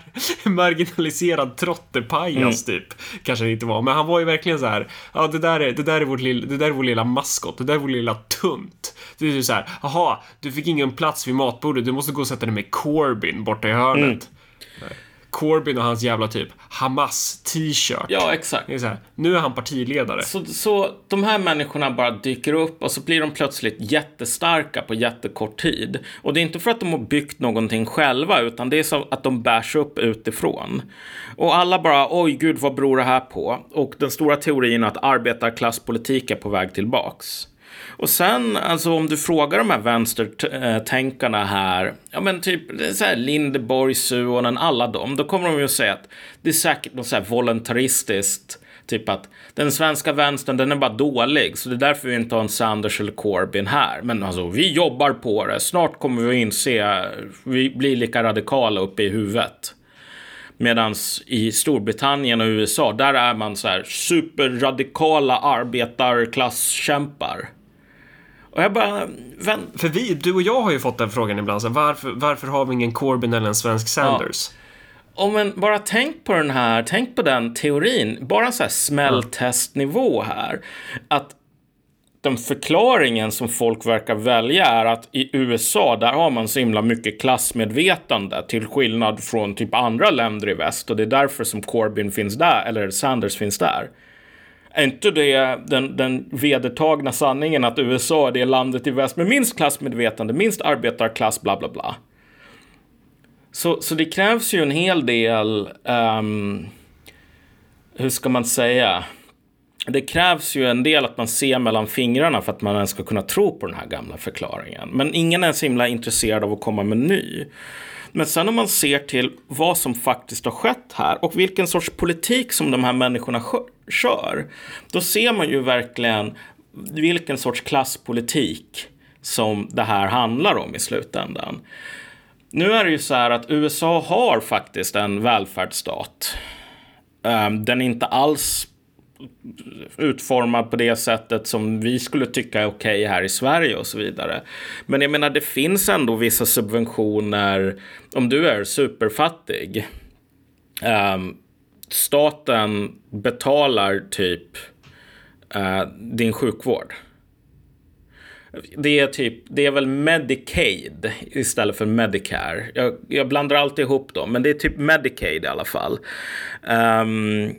[SPEAKER 1] marginaliserad trottepajas mm. typ. Kanske det inte var, men han var ju verkligen så här. Ja, det där är, det där är, vårt lilla, det där är vår lilla maskot. Det där är vår lilla tunt. Det är ju så här. Jaha, du fick ingen plats vid matbordet. Du måste gå och sätta dig med Corbyn borta i hörnet. Mm. Corbyn och hans jävla typ Hamas t-shirt.
[SPEAKER 2] Ja, exakt.
[SPEAKER 1] Det är så här, nu är han partiledare.
[SPEAKER 2] Så, så de här människorna bara dyker upp och så blir de plötsligt jättestarka på jättekort tid. Och det är inte för att de har byggt någonting själva, utan det är så att de bärs upp utifrån. Och alla bara, oj gud, vad beror det här på? Och den stora teorin är att arbetarklasspolitik är på väg tillbaks. Och sen, alltså om du frågar de här vänstertänkarna här, ja men typ så här Lindeborg, Suonen, alla dem, då kommer de ju att säga att det är säkert något så här voluntaristiskt Typ att den svenska vänstern, den är bara dålig. Så det är därför vi inte har en Sanders eller Corbyn här. Men alltså, vi jobbar på det. Snart kommer vi att inse, vi blir lika radikala uppe i huvudet. Medan i Storbritannien och USA, där är man så här superradikala arbetarklasskämpar. Och jag bara... Vän...
[SPEAKER 1] För vi, du och jag har ju fått den frågan ibland. Så varför, varför har vi ingen Corbyn eller en svensk Sanders? Ja.
[SPEAKER 2] Om en, bara tänk på den här, tänk på den teorin. Bara så här smälltestnivå här. Att den förklaringen som folk verkar välja är att i USA, där har man så himla mycket klassmedvetande till skillnad från typ andra länder i väst och det är därför som Corbyn finns där, eller Sanders finns där. Är inte det den, den vedertagna sanningen att USA är det landet i väst med minst klassmedvetande, minst arbetarklass, bla bla bla? Så, så det krävs ju en hel del, um, hur ska man säga? Det krävs ju en del att man ser mellan fingrarna för att man ens ska kunna tro på den här gamla förklaringen. Men ingen är så himla intresserad av att komma med ny. Men sen om man ser till vad som faktiskt har skett här och vilken sorts politik som de här människorna kör. Då ser man ju verkligen vilken sorts klasspolitik som det här handlar om i slutändan. Nu är det ju så här att USA har faktiskt en välfärdsstat. Ehm, den är inte alls utformad på det sättet som vi skulle tycka är okej okay här i Sverige och så vidare. Men jag menar, det finns ändå vissa subventioner om du är superfattig. Um, staten betalar typ uh, din sjukvård. Det är typ, det är väl Medicaid istället för Medicare. Jag, jag blandar alltid ihop dem, men det är typ Medicaid i alla fall. Um,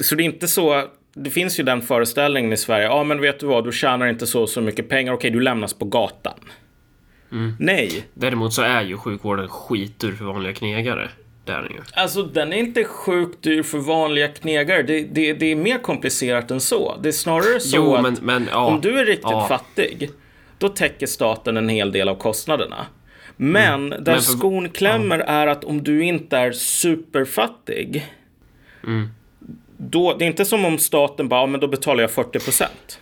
[SPEAKER 2] så det är inte så, det finns ju den föreställningen i Sverige, ja ah, men vet du vad, du tjänar inte så så mycket pengar, okej du lämnas på gatan. Mm. Nej.
[SPEAKER 1] Däremot så är ju sjukvården skitdyr för vanliga knegare. Det är
[SPEAKER 2] den ju. Alltså den är inte sjukt dyr för vanliga knegare. Det, det, det är mer komplicerat än så. Det är snarare så jo, att men, ja, om du är riktigt ja. fattig, då täcker staten en hel del av kostnaderna. Men mm. där men för, skon klämmer ja. är att om du inte är superfattig, mm då, det är inte som om staten bara, men då betalar jag 40 procent.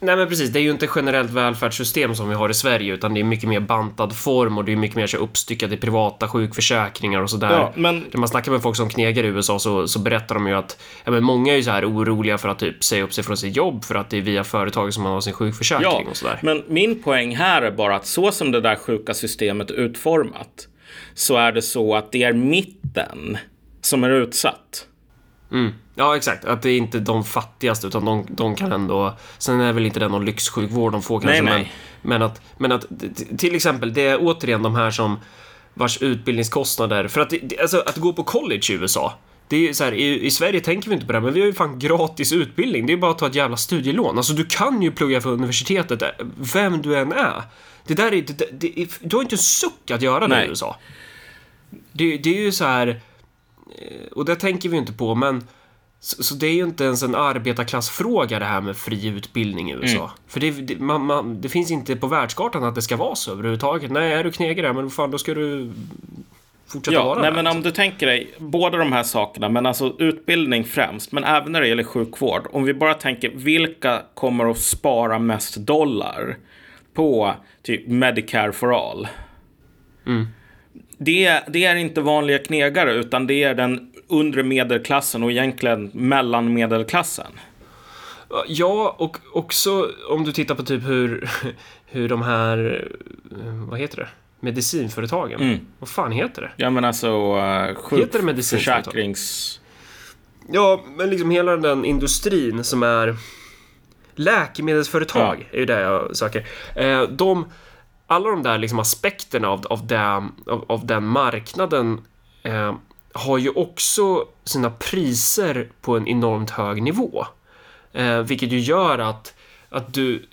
[SPEAKER 1] Nej men precis, det är ju inte generellt välfärdssystem som vi har i Sverige utan det är mycket mer bantad form och det är mycket mer så uppstyckat i privata sjukförsäkringar och sådär. Ja, men... När man snackar med folk som knegar i USA så, så berättar de ju att ja, men många är ju så här oroliga för att typ säga upp sig från sitt jobb för att det är via företag som man har sin sjukförsäkring ja, och sådär.
[SPEAKER 2] Men min poäng här är bara att så som det där sjuka systemet är utformat så är det så att det är mitten som är utsatt.
[SPEAKER 1] Mm. Ja, exakt. Att det är inte de fattigaste, utan de, de kan ändå... Sen är väl inte det någon lyxsjukvård de får kanske, nej, nej. Men, men, att, men att till exempel, det är återigen de här som vars utbildningskostnader... För att, alltså, att gå på college i USA, det är så här, i, i, Sverige tänker vi inte på det, men vi har ju fan gratis utbildning. Det är bara att ta ett jävla studielån. Alltså, du kan ju plugga för universitetet, vem du än är. Det där är... Det, det, du har inte en suck att göra det i USA. Det, det är ju så här... Eh, och det tänker vi inte på, men så, så, det är ju inte ens en arbetarklassfråga det här med fri utbildning i USA. Mm. För det, det, man, man, det, finns inte på världskartan att det ska vara så överhuvudtaget. Nej, är du knegare, men fan då ska du fortsätta
[SPEAKER 2] ja,
[SPEAKER 1] vara
[SPEAKER 2] nej, men om du tänker dig båda de här sakerna, men alltså utbildning främst, men även när det gäller sjukvård. Om vi bara tänker vilka kommer att spara mest dollar på typ Medicare for all? Mm. Det, det, är inte vanliga knegare, utan det är den undre medelklassen och egentligen mellanmedelklassen.
[SPEAKER 1] Ja, och också om du tittar på typ hur, hur de här, vad heter det? Medicinföretagen. Mm. Vad fan heter det?
[SPEAKER 2] Ja men alltså uh, sjukförsäkrings...
[SPEAKER 1] Ja, men liksom hela den industrin som är läkemedelsföretag ja. är ju det jag söker. Eh, de, alla de där liksom aspekterna av, av, den, av, av den marknaden eh, har ju också sina priser på en enormt hög nivå. Eh, vilket ju gör att, att du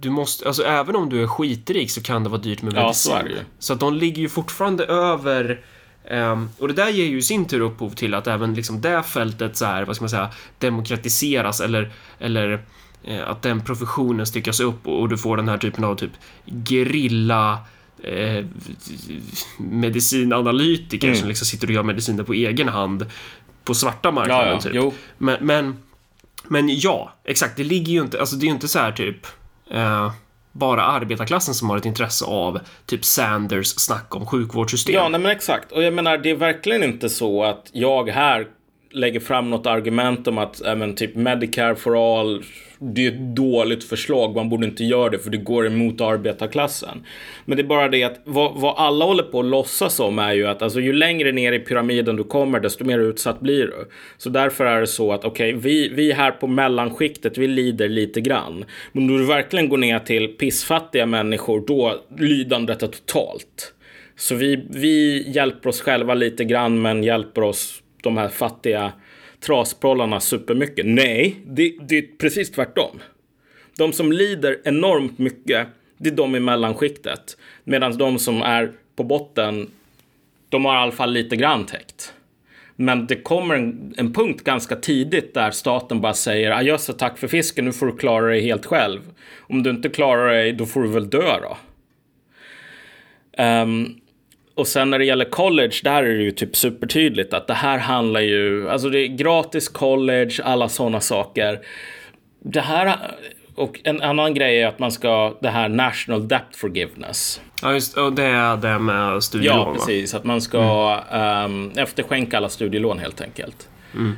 [SPEAKER 1] du måste, alltså även om du är skitrik så kan det vara dyrt med medicin. Ja, så, så att de ligger ju fortfarande över Um, och det där ger ju i sin tur upphov till att även liksom det fältet så här, vad ska man säga, demokratiseras eller, eller att den professionen styckas upp och, du får den här typen av typ gerilla eh, medicinanalytiker mm. som liksom sitter och gör mediciner på egen hand på svarta marknaden.
[SPEAKER 2] Ja, ja.
[SPEAKER 1] Typ.
[SPEAKER 2] Jo.
[SPEAKER 1] Men, men, men ja, exakt. Det ligger ju inte, alltså det är ju inte så här typ eh, bara arbetarklassen som har ett intresse av typ Sanders snack om sjukvårdssystem.
[SPEAKER 2] Ja, nej men exakt. Och jag menar, det är verkligen inte så att jag här lägger fram något argument om att äh, men, typ Medicare for all, det är ett dåligt förslag, man borde inte göra det för det går emot arbetarklassen. Men det är bara det att vad, vad alla håller på att låtsas om är ju att alltså, ju längre ner i pyramiden du kommer, desto mer utsatt blir du. Så därför är det så att okej, okay, vi, vi här på mellanskiktet, vi lider lite grann. Men om du verkligen går ner till pissfattiga människor, då lydandet är totalt. Så vi, vi hjälper oss själva lite grann, men hjälper oss de här fattiga trasprollarna supermycket. Nej, det, det är precis tvärtom. De som lider enormt mycket, det är de i mellanskiktet. Medan de som är på botten, de har i alla fall lite grann täckt. Men det kommer en, en punkt ganska tidigt där staten bara säger ah, adjöss och tack för fisken, nu får du klara dig helt själv. Om du inte klarar dig, då får du väl dö då. Um, och sen när det gäller college, där är det ju typ supertydligt att det här handlar ju, alltså det är gratis college, alla sådana saker. Det här, och en annan grej är att man ska, det här national debt forgiveness.
[SPEAKER 1] Ja, just och det är det med studielån
[SPEAKER 2] Ja, precis. Att man ska mm. um, efterskänka alla studielån helt enkelt.
[SPEAKER 1] Mm.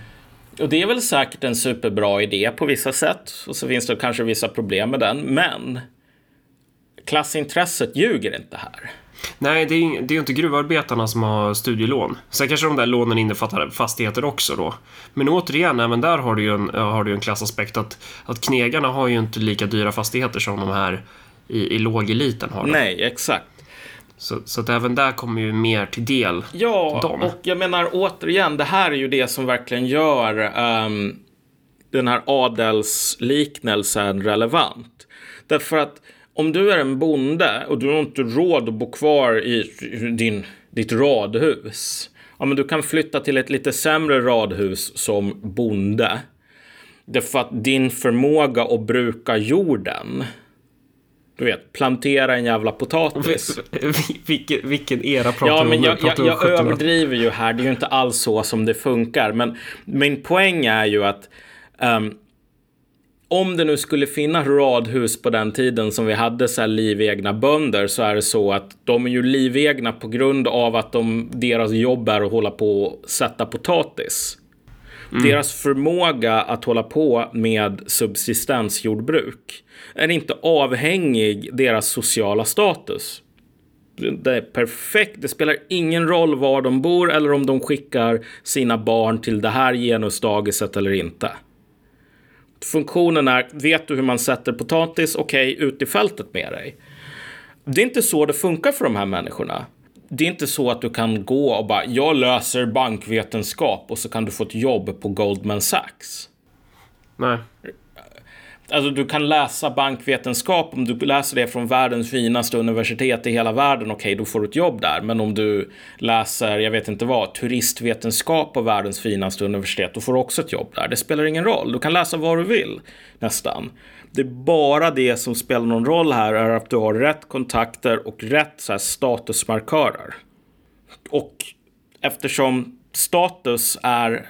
[SPEAKER 2] Och det är väl säkert en superbra idé på vissa sätt. Och så finns det kanske vissa problem med den. Men klassintresset ljuger inte här.
[SPEAKER 1] Nej, det är, det är inte gruvarbetarna som har studielån. Sen kanske de där lånen innefattar fastigheter också då. Men återigen, även där har du ju en, har du en klassaspekt att, att knegarna har ju inte lika dyra fastigheter som de här i, i lågeliten har. Då.
[SPEAKER 2] Nej, exakt.
[SPEAKER 1] Så, så att även där kommer ju mer till del.
[SPEAKER 2] Ja,
[SPEAKER 1] dem.
[SPEAKER 2] och jag menar återigen, det här är ju det som verkligen gör um, den här adelsliknelsen relevant. Därför att om du är en bonde och du har inte råd att bo kvar i din, ditt radhus. Ja, men du kan flytta till ett lite sämre radhus som bonde. Därför att din förmåga att bruka jorden. Du vet, plantera en jävla potatis.
[SPEAKER 1] vilken, vilken era pratar
[SPEAKER 2] ja, men
[SPEAKER 1] om?
[SPEAKER 2] jag, jag, jag överdriver ju här. Det är ju inte alls så som det funkar. Men min poäng är ju att um, om det nu skulle finnas radhus på den tiden som vi hade så här livegna bönder så är det så att de är ju livegna på grund av att de, deras jobb är att hålla på och sätta potatis. Mm. Deras förmåga att hålla på med subsistensjordbruk är inte avhängig deras sociala status. Det är perfekt. Det spelar ingen roll var de bor eller om de skickar sina barn till det här genusdagiset eller inte. Funktionen är, vet du hur man sätter potatis? Okej, okay, ut i fältet med dig. Det är inte så det funkar för de här människorna. Det är inte så att du kan gå och bara, jag löser bankvetenskap och så kan du få ett jobb på Goldman Sachs.
[SPEAKER 1] Nej.
[SPEAKER 2] Alltså du kan läsa bankvetenskap om du läser det från världens finaste universitet i hela världen. Okej, okay, då får du ett jobb där. Men om du läser, jag vet inte vad, turistvetenskap på världens finaste universitet, då får du också ett jobb där. Det spelar ingen roll. Du kan läsa vad du vill nästan. Det är bara det som spelar någon roll här är att du har rätt kontakter och rätt så här, statusmarkörer. Och eftersom status är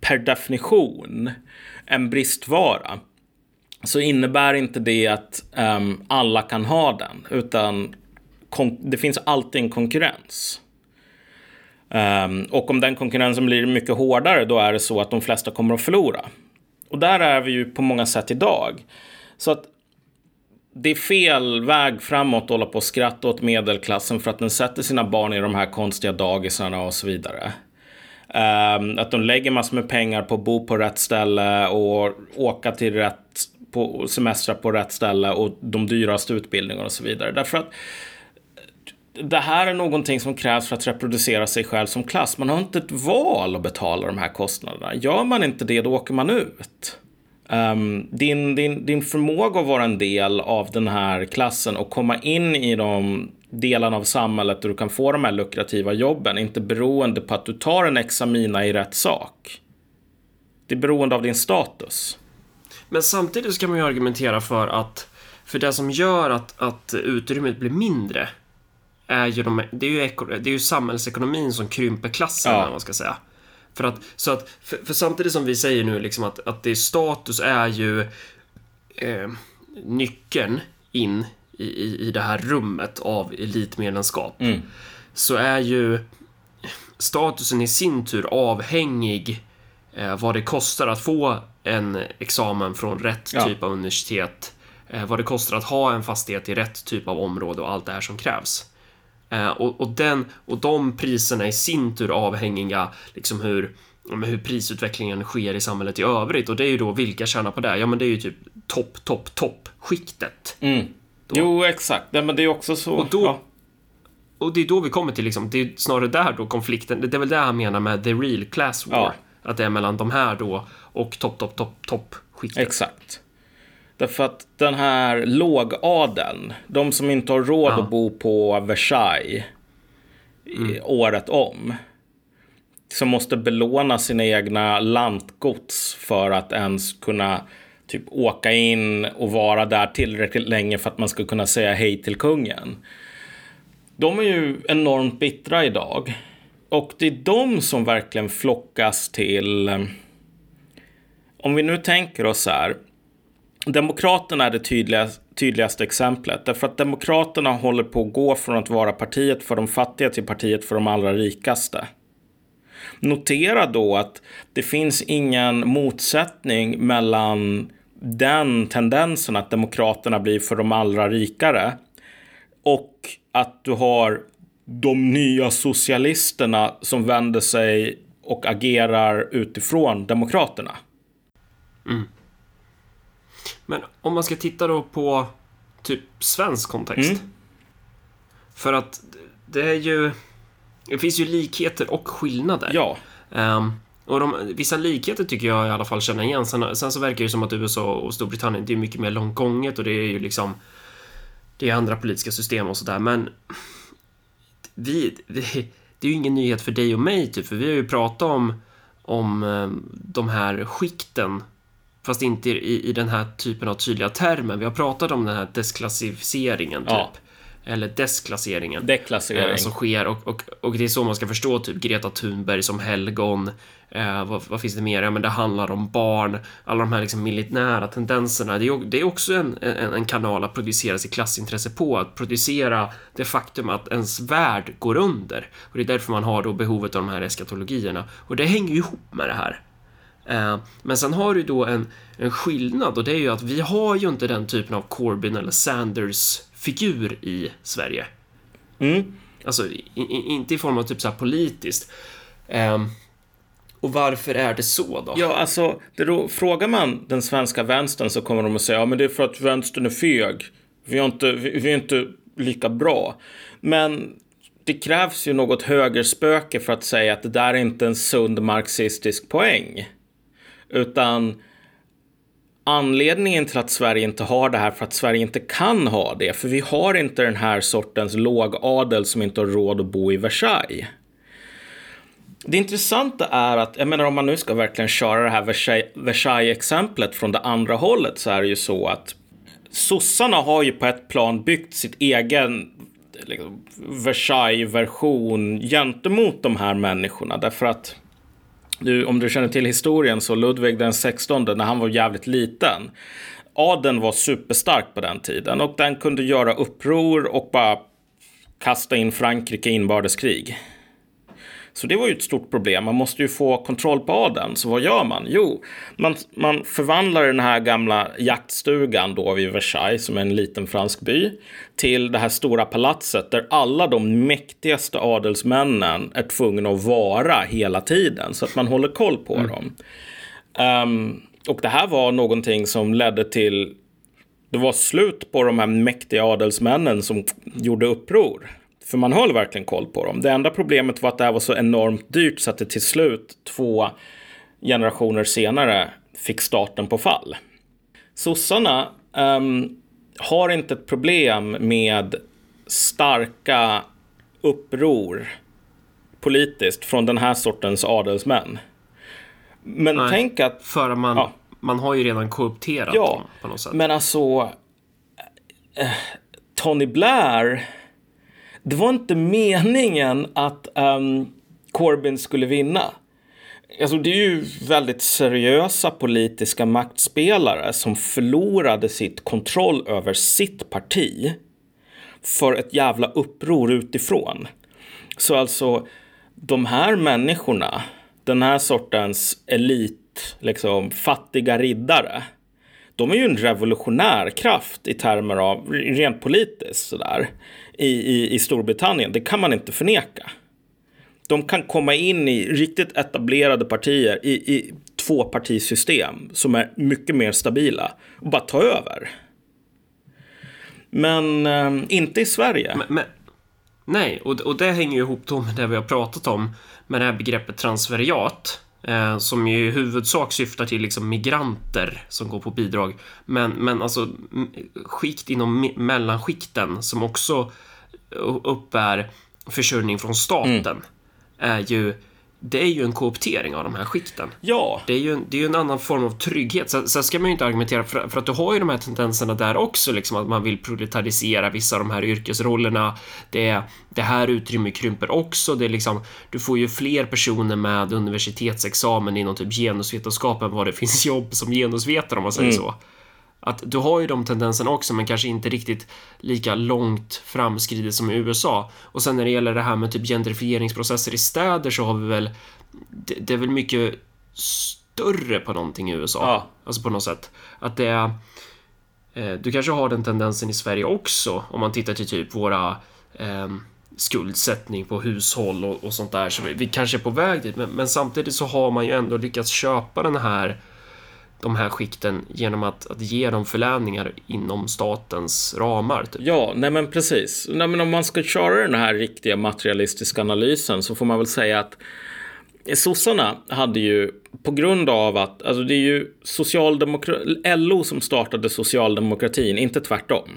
[SPEAKER 2] per definition en bristvara så innebär inte det att um, alla kan ha den, utan det finns alltid en konkurrens. Um, och om den konkurrensen blir mycket hårdare, då är det så att de flesta kommer att förlora. Och där är vi ju på många sätt idag. Så att det är fel väg framåt att hålla på och skratta åt medelklassen för att den sätter sina barn i de här konstiga dagisarna och så vidare. Um, att de lägger massor med pengar på att bo på rätt ställe och åka till rätt på semestrar på rätt ställe och de dyraste utbildningarna och så vidare. Därför att det här är någonting som krävs för att reproducera sig själv som klass. Man har inte ett val att betala de här kostnaderna. Gör man inte det, då åker man ut. Um, din, din, din förmåga att vara en del av den här klassen och komma in i de delarna av samhället där du kan få de här lukrativa jobben inte beroende på att du tar en examina i rätt sak. Det är beroende av din status.
[SPEAKER 1] Men samtidigt ska man ju argumentera för att för det som gör att, att utrymmet blir mindre är ju, de, det är ju, det är ju samhällsekonomin som krymper klassen, ja. man ska säga. För att, så att, för, för samtidigt som vi säger nu liksom att, att det är status är ju eh, nyckeln in i, i, i det här rummet av elitmedlemskap.
[SPEAKER 2] Mm.
[SPEAKER 1] Så är ju statusen i sin tur avhängig eh, vad det kostar att få en examen från rätt
[SPEAKER 2] Ja.
[SPEAKER 1] typ av universitet. Eh, vad det kostar att ha en fastighet i rätt typ av område och allt det här som krävs. Eh, och, och, den, och de priserna i sin tur avhängiga liksom hur, ja, hur prisutvecklingen sker i samhället i övrigt. Och det är ju då vilka tjänar på det? Ja, men det är ju typ topp, topp, topp skiktet.
[SPEAKER 2] Mm. Jo, exakt. Nej, men det är också så.
[SPEAKER 1] Och då-
[SPEAKER 2] ja.
[SPEAKER 1] Och det är då vi kommer till liksom, det är snarare där då konflikten, det är väl det han menar med the real class war.
[SPEAKER 2] Ja.
[SPEAKER 1] Att det är mellan de här då och topp, topp, topp, topp skiktet.
[SPEAKER 2] Exakt. Därför att den här lågadeln, de som inte har råd
[SPEAKER 1] Ja.
[SPEAKER 2] att bo på Versailles i året om, som måste belåna sina egna lantgods för att ens kunna typ åka in och vara där tillräckligt länge för att man ska kunna säga hej till kungen. De är ju enormt bittra idag. Och det är de som verkligen flockas till eh, om vi nu tänker oss så här. Demokraterna är det tydligaste, tydligaste exemplet. Därför att Demokraterna håller på att gå från att vara partiet för de fattiga till partiet för de allra rikaste. Notera då att det finns ingen motsättning mellan den tendensen att Demokraterna blir för de allra rikare och att du har de nya socialisterna som vänder sig och agerar utifrån Demokraterna.
[SPEAKER 1] Men om man ska titta då på typ svensk kontext.
[SPEAKER 2] Mm.
[SPEAKER 1] För att det är ju... Det finns ju likheter och skillnader.
[SPEAKER 2] Ja,
[SPEAKER 1] Ehm, och de, vissa likheter tycker jag i alla fall känner igen. Sen, sen så verkar det som att USA och Storbritannien, det är mycket mer långt gånget och det är ju liksom... Det är andra politiska system och sådär, men... Vi, vi, det är ju ingen nyhet för dig och mig, typ, för vi har ju pratat om, om eh, de här skikten Fast inte i, i den här typen av tydliga termer. Vi har pratat om den här desklassificeringen, typ.
[SPEAKER 2] Ja.
[SPEAKER 1] Eller desklasseringen.
[SPEAKER 2] deklassering.
[SPEAKER 1] Eh, som sker och, och, och det är så man ska förstå typ Greta Thunberg som helgon. Eh, vad, vad finns det mer? Ja, men det handlar om barn. Alla de här liksom militära tendenserna. Det är, det är också en, en, en kanal att producera sitt klassintresse på. Att producera det faktum att ens värld går under. Och det är därför man har då behovet av de här eskatologierna. Och det hänger ju ihop med det här. Eh, Men sen har du då en, en skillnad och det är ju att vi har ju inte den typen av Corbyn eller Sanders figur i Sverige.
[SPEAKER 2] Mm.
[SPEAKER 1] Alltså, i, i, inte i form av typ så här politiskt. Ehm, och varför är det så då?
[SPEAKER 2] Ja, alltså, då, frågar man den svenska vänstern så kommer de att säga ja, men det är för att vänstern är feg. Vi är inte, vi, vi är inte lika bra. Men det krävs ju något högerspöke för att säga att det där är inte en sund marxistisk poäng. Utan anledningen till att Sverige inte har det här för att Sverige inte kan ha det. För vi har inte den här sortens lågadel som inte har råd att bo i Versailles. Det intressanta är att, jag menar om man nu ska verkligen köra det här Versailles-exemplet från det andra hållet så är det ju så att sossarna har ju på ett plan byggt sitt egen liksom, Versailles-version gentemot de här människorna. Därför att du, om du känner till historien så Ludvig den 16 när han var jävligt liten. Adeln var superstark på den tiden och den kunde göra uppror och bara kasta in Frankrike i inbördeskrig. Så det var ju ett stort problem. Man måste ju få kontroll på adeln. Så vad gör man? Jo, man, man förvandlar den här gamla jaktstugan då vid Versailles, som är en liten fransk by, till det här stora palatset där alla de mäktigaste adelsmännen är tvungna att vara hela tiden, så att man håller koll på dem. Ehm, och det här var någonting som ledde till det var slut på de här mäktiga adelsmännen som gjorde uppror. För man höll verkligen koll på dem. Det enda problemet var att det här var så enormt dyrt så att det till slut, två generationer senare, fick starten på fall. Sossarna ehm, har inte ett problem med starka uppror politiskt från den här sortens adelsmän. Men
[SPEAKER 1] Nej.
[SPEAKER 2] tänk att
[SPEAKER 1] För man,
[SPEAKER 2] Ja.
[SPEAKER 1] man har ju redan korrupterat
[SPEAKER 2] Ja,
[SPEAKER 1] dem på något sätt.
[SPEAKER 2] Men alltså, eh, Tony Blair, det var inte meningen att um, Corbyn skulle vinna. Alltså det är ju väldigt seriösa politiska maktspelare som förlorade sitt kontroll över sitt parti för ett jävla uppror utifrån. Så alltså, de här människorna, den här sortens elit, liksom fattiga riddare, de är ju en revolutionär kraft i termer av rent politiskt sådär i, i, i Storbritannien. Det kan man inte förneka. De kan komma in i riktigt etablerade partier i, i tvåpartisystem som är mycket mer stabila och bara ta över. Men eh, inte i Sverige.
[SPEAKER 1] Men, men, nej, och, och det hänger ju ihop då med det vi har pratat om med det här begreppet transferiat. Eh, som ju i huvudsak syftar till liksom migranter som går på bidrag. Men, men alltså skikt inom mellanskikten som också uppbär försörjning från staten mm. är ju det är ju en kooptering av de här skikten.
[SPEAKER 2] Ja.
[SPEAKER 1] Det är ju en, det är ju en annan form av trygghet. Sen, sen ska man ju inte argumentera för, för, att du har ju de här tendenserna där också, liksom att man vill proletarisera vissa av de här yrkesrollerna. Det, det här utrymmet krymper också. Det är liksom, du får ju fler personer med universitetsexamen inom typ genusvetenskap än vad det finns jobb som genusvetare om man säger mm. så att du har ju de tendenserna också, men kanske inte riktigt lika långt framskridet som i USA. Och sen när det gäller det här med typ gentrifieringsprocesser i städer så har vi väl, det, det är väl mycket större på någonting i USA. Ja. Alltså på något sätt. Att det är, eh, du kanske har den tendensen i Sverige också om man tittar till typ våra eh, skuldsättning på hushåll och, och, sånt där. Så vi, vi kanske är på väg dit, men, men samtidigt så har man ju ändå lyckats köpa den här de här skikten genom att, att ge dem förläningar inom statens ramar. Typ.
[SPEAKER 2] Ja, nej men precis. Nej, men om man ska köra den här riktiga materialistiska analysen så får man väl säga att sossarna hade ju på grund av att, alltså det är ju LO som startade socialdemokratin, inte tvärtom.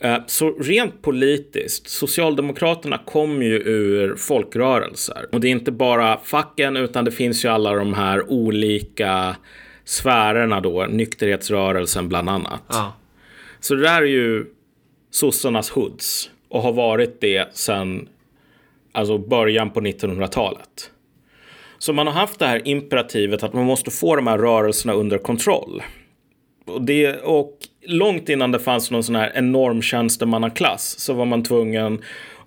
[SPEAKER 2] Eh, så rent politiskt, Socialdemokraterna kom ju ur folkrörelser. Och det är inte bara facken, utan det finns ju alla de här olika sfärerna då, nykterhetsrörelsen bland annat. Ja. Så det där är ju sossarnas hoods och har varit det sedan alltså början på 1900-talet. Så man har haft det här imperativet att man måste få de här rörelserna under kontroll. Och, det, och långt innan det fanns någon sån här enorm tjänstemannaklass så var man tvungen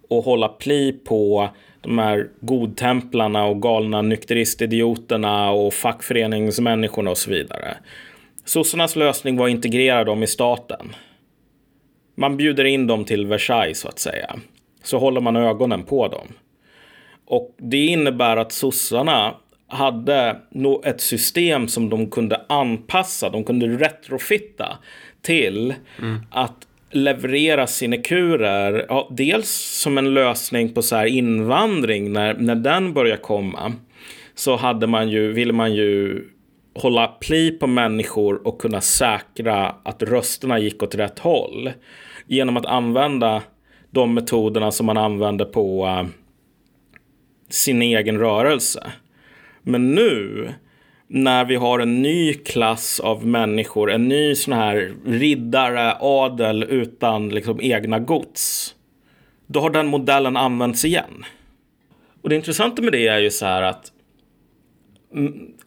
[SPEAKER 2] att hålla pli på de här godtemplarna och galna nykteristidioterna och fackföreningsmänniskorna och så vidare. Sossarnas lösning var att integrera dem i staten. Man bjuder in dem till Versailles så att säga. Så håller man ögonen på dem. Och det innebär att sossarna hade ett system som de kunde anpassa, de kunde retrofitta till mm. att leverera sinekurer. Ja, dels som en lösning på så här invandring när, när den börjar komma. Så hade man ju, ville man ju hålla pli på människor och kunna säkra att rösterna gick åt rätt håll. Genom att använda de metoderna som man använde på uh, sin egen rörelse. Men nu när vi har en ny klass av människor, en ny sån här riddare, adel utan liksom egna gods. Då har den modellen använts igen. Och det intressanta med det är ju så här att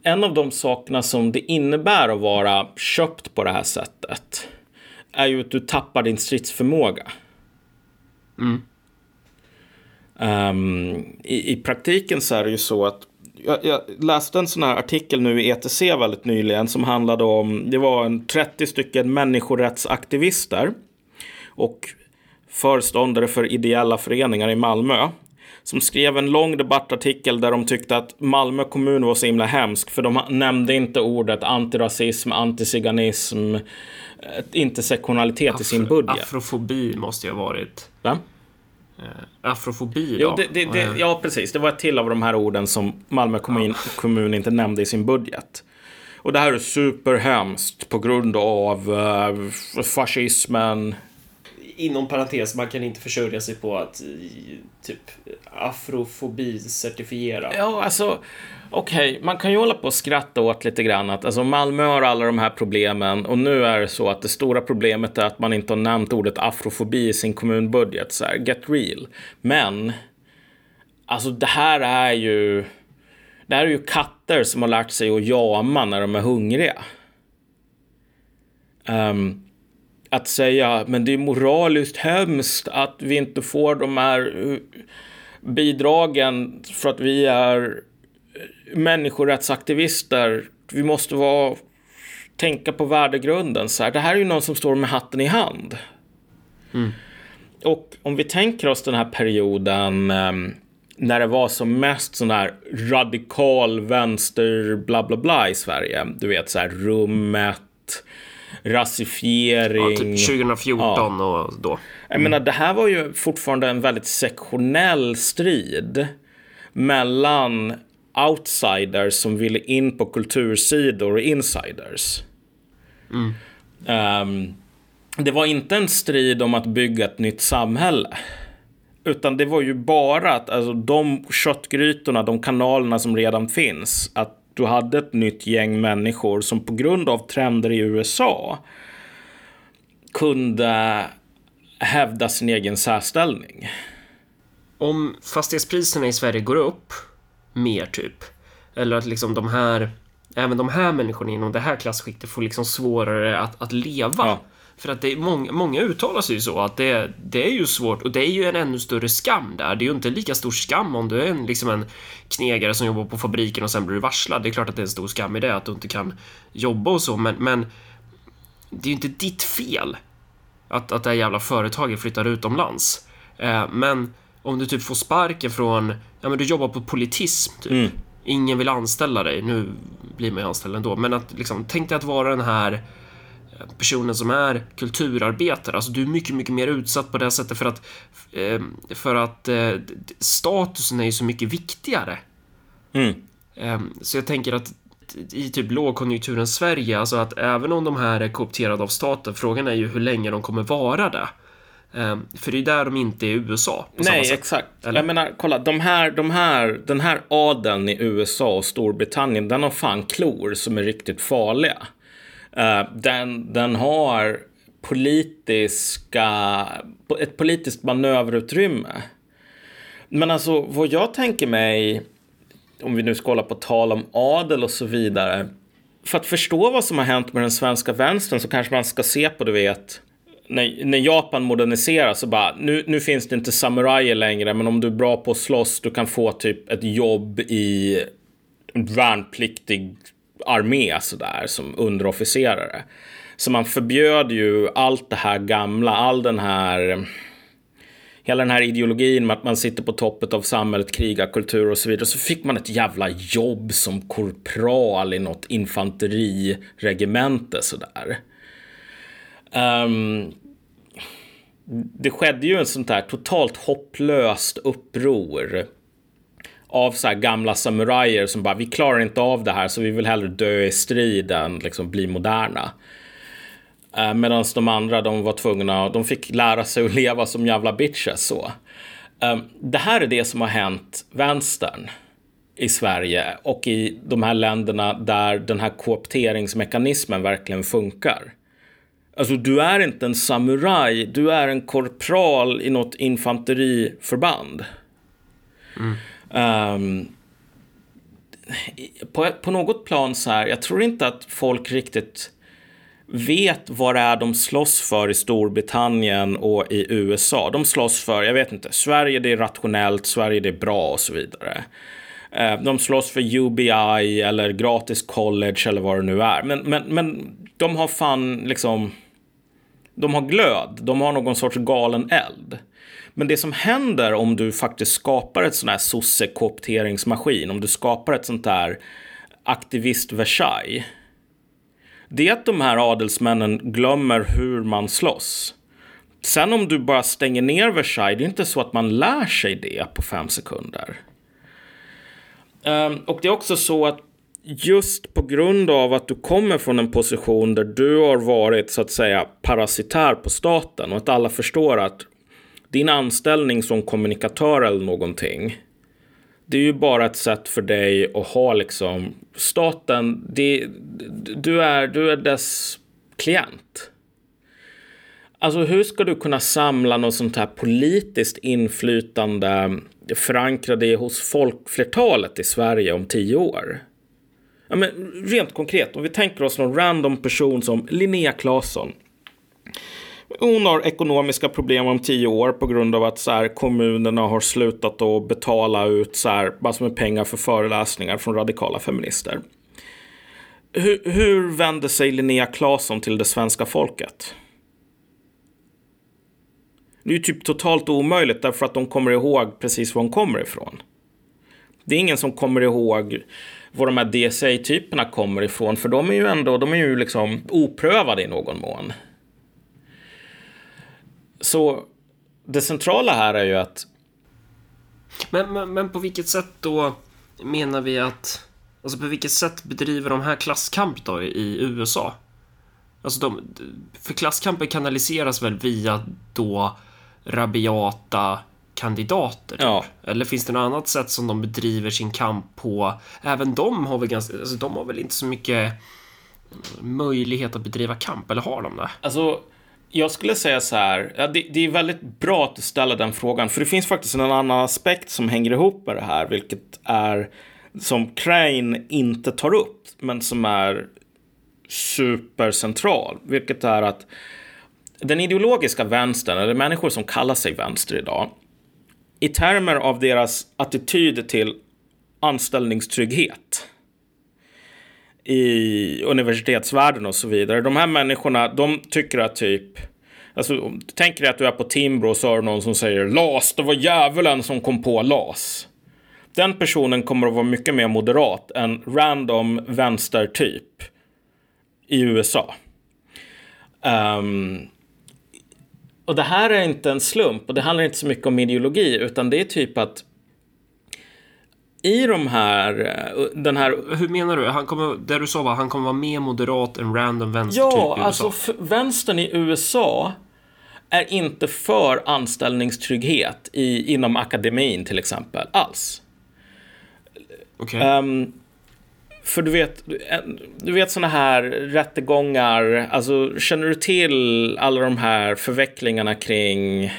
[SPEAKER 2] en av de sakerna som det innebär att vara köpt på det här sättet är ju att du tappar din stridsförmåga. Mm. Um, i, I praktiken så är det ju så att jag, jag, läste en sån här artikel nu i ETC väldigt nyligen som handlade om, det var en 30 stycken människorättsaktivister och föreståndare för ideella föreningar i Malmö som skrev en lång debattartikel där de tyckte att Malmö kommun var så himla hemsk för de nämnde inte ordet antirasism, antiziganism, intersektionalitet i sin budget.
[SPEAKER 1] Afrofobi måste ju ha varit.
[SPEAKER 2] Va?
[SPEAKER 1] Eh, afrofobi
[SPEAKER 2] jo, det, det, det, ja, precis. Det var ett till av de här orden som Malmö kommun, kommun inte nämnde i sin budget. Och det här är superhemskt på grund av uh, fascismen.
[SPEAKER 1] Inom parentes, man kan inte försörja sig på att eh, typ afrofobi certifiera.
[SPEAKER 2] Ja, alltså okej, okay, man kan ju hålla på och skratta åt lite grann att alltså Malmö har alla de här problemen och nu är det så att det stora problemet är att man inte har nämnt ordet afrofobi i sin kommunbudget. Så här, get real. Men alltså det här är ju Det här är ju katter som har lärt sig att jama när de är hungriga. Um, att säga, men det är moraliskt hemskt att vi inte får de här eh, bidragen för att vi är människorättsaktivister. Vi måste vara, tänka på värdegrunden. Så här. Det här är ju någon som står med hatten i hand. Mm. Och om vi tänker oss den här perioden um, när det var som mest sån här radikal vänster bla bla bla i Sverige. Du vet så här rummet, rasifiering. Ja,
[SPEAKER 1] typ 2014 ja. och då.
[SPEAKER 2] Jag menar, det här var ju fortfarande en väldigt sektionell strid mellan outsiders som ville in på kultursidor och insiders. Mm. Um, det var inte en strid om att bygga ett nytt samhälle. Utan det var ju bara att alltså, de köttgrytorna, de kanalerna som redan finns, att du hade ett nytt gäng människor som på grund av trender i USA kunde hävda sin egen särställning.
[SPEAKER 1] Om fastighetspriserna i Sverige går upp mer typ, eller att liksom de här, även de här människorna inom det här klasskiktet får liksom svårare att, att leva. Ja. För att det är många, många uttalar sig ju så att det, det är ju svårt och det är ju en ännu större skam där. Det är ju inte lika stor skam om du är en, liksom en knegare som jobbar på fabriken och sen blir du varslad. Det är klart att det är en stor skam i det att du inte kan jobba och så, men, men det är ju inte ditt fel att, att det här jävla företaget flyttar utomlands. Eh, men om du typ får sparken från, ja men du jobbar på politism typ. Mm. Ingen vill anställa dig. Nu blir man ju anställd ändå, men att liksom, tänk dig att vara den här personen som är kulturarbetare. Alltså du är mycket, mycket mer utsatt på det sättet för att, eh, för att eh, statusen är ju så mycket viktigare. Mm. Eh, så jag tänker att i typ lågkonjunkturens Sverige, alltså att även om de här är koopterade av staten, frågan är ju hur länge de kommer vara det. För det är där de inte är i USA.
[SPEAKER 2] Nej, exakt. Eller? Jag menar, kolla, de här, de här, den här adeln i USA och Storbritannien, den har fan klor som är riktigt farliga. Uh, den, den har politiska, ett politiskt manöverutrymme. Men alltså vad jag tänker mig, om vi nu ska hålla på tal om adel och så vidare. För att förstå vad som har hänt med den svenska vänstern så kanske man ska se på, du vet, när, när Japan moderniseras så bara, nu, nu finns det inte samurajer längre, men om du är bra på att slåss, du kan få typ ett jobb i värnpliktig armé sådär som underofficerare. Så man förbjöd ju allt det här gamla, all den här hela den här ideologin med att man sitter på toppet av samhället, krigarkultur och så vidare. Så fick man ett jävla jobb som korpral i något infanteriregemente sådär. Um, det skedde ju en sånt här totalt hopplöst uppror av så här gamla samurajer som bara, vi klarar inte av det här så vi vill hellre dö i strid än liksom bli moderna. Eh, Medan de andra, de var tvungna, de fick lära sig att leva som jävla bitches så. Eh, det här är det som har hänt vänstern i Sverige och i de här länderna där den här koopteringsmekanismen verkligen funkar. Alltså, du är inte en samuraj, du är en korpral i något infanteriförband. Mm. Um, på, på något plan så här, jag tror inte att folk riktigt vet vad det är de slåss för i Storbritannien och i USA. De slåss för, jag vet inte, Sverige det är rationellt, Sverige det är bra och så vidare. Ehm, de slåss för UBI eller gratis college eller vad det nu är. Men, men, men de har fan liksom, de har glöd, de har någon sorts galen eld. Men det som händer om du faktiskt skapar ett sån här sosse-koopteringsmaskin, om du skapar ett sånt här aktivist-Versailles, det är att de här adelsmännen glömmer hur man slåss. Sen om du bara stänger ner Versailles, det är inte så att man lär sig det på fem sekunder. Ehm, och det är också så att just på grund av att du kommer från en position där du har varit så att säga parasitär på staten och att alla förstår att din anställning som kommunikatör eller någonting. Det är ju bara ett sätt för dig att ha liksom staten. Det, du, är, du är dess klient. Alltså hur ska du kunna samla något sånt här politiskt inflytande förankrade hos folkflertalet i Sverige om tio år? Ja, men rent konkret, om vi tänker oss någon random person som Linnea Claesson. Hon har ekonomiska problem om tio år på grund av att så här, kommunerna har slutat att betala ut så här, massor med pengar för föreläsningar från radikala feminister. Hur, hur vänder sig Linnea Claesson till det svenska folket? Det är ju typ totalt omöjligt därför att de kommer ihåg precis var hon kommer ifrån. Det är ingen som kommer ihåg var de här DSA-typerna kommer ifrån, för de är ju ändå, de är ju liksom oprövade i någon mån. Så det centrala här är ju att...
[SPEAKER 1] Men, men, men på vilket sätt då menar vi att... Alltså på vilket sätt bedriver de här klasskamp då i USA? Alltså de, för klasskampen kanaliseras väl via då rabiata kandidater? Typ?
[SPEAKER 2] Ja.
[SPEAKER 1] Eller finns det något annat sätt som de bedriver sin kamp på? Även de har väl ganska, alltså de har väl inte så mycket möjlighet att bedriva kamp, eller har de det?
[SPEAKER 2] Alltså, jag skulle säga så här, ja, det, det, är väldigt bra att du ställer den frågan, för det finns faktiskt en annan aspekt som hänger ihop med det här, vilket är som Crane inte tar upp, men som är supercentral, vilket är att den ideologiska vänstern, eller människor som kallar sig vänster idag, i termer av deras attityd till anställningstrygghet i universitetsvärlden och så vidare. De här människorna, de tycker att typ Alltså, tänk dig att du är på Timbro och så har du någon som säger LAS, det var djävulen som kom på LAS. Den personen kommer att vara mycket mer moderat än random vänstertyp i USA. Um, ehm, och det här är inte en slump och det handlar inte så mycket om ideologi utan det är typ att i de här, den här...
[SPEAKER 1] Hur menar du? Han kommer, det du sa var han kommer vara mer moderat än random vänstertyp
[SPEAKER 2] ja,
[SPEAKER 1] i USA?
[SPEAKER 2] alltså vänstern i USA är inte för anställningstrygghet i, inom akademin till exempel, alls.
[SPEAKER 1] Okay. Um,
[SPEAKER 2] ehm, för du vet, du vet sådana här rättegångar, alltså känner du till alla de här förvecklingarna kring,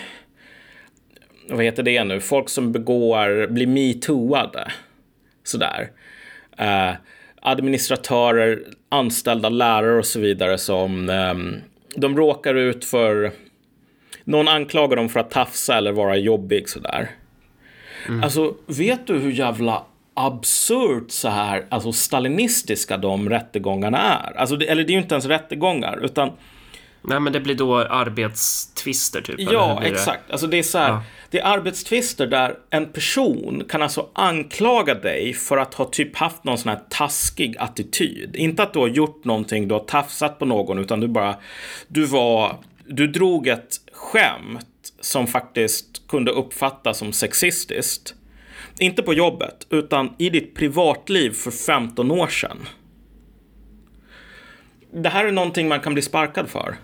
[SPEAKER 2] vad heter det nu, folk som begår, blir metooade, sådär. Uh, administratörer, anställda lärare och så vidare som um, de råkar ut för, någon anklagar dem för att tafsa eller vara jobbig sådär. Mm. Alltså, vet du hur jävla absurt så här, alltså stalinistiska de rättegångarna är. Alltså, det, eller det är ju inte ens rättegångar, utan
[SPEAKER 1] Nej, men det blir då arbetstvister typ?
[SPEAKER 2] Ja, exakt. Alltså det är så här, ja. det är arbetstvister där en person kan alltså anklaga dig för att ha typ haft någon sån här taskig attityd. Inte att du har gjort någonting, du har tafsat på någon, utan du bara, du var, du drog ett skämt som faktiskt kunde uppfattas som sexistiskt. Inte på jobbet, utan i ditt privatliv för 15 år sedan. Det här är någonting man kan bli sparkad för.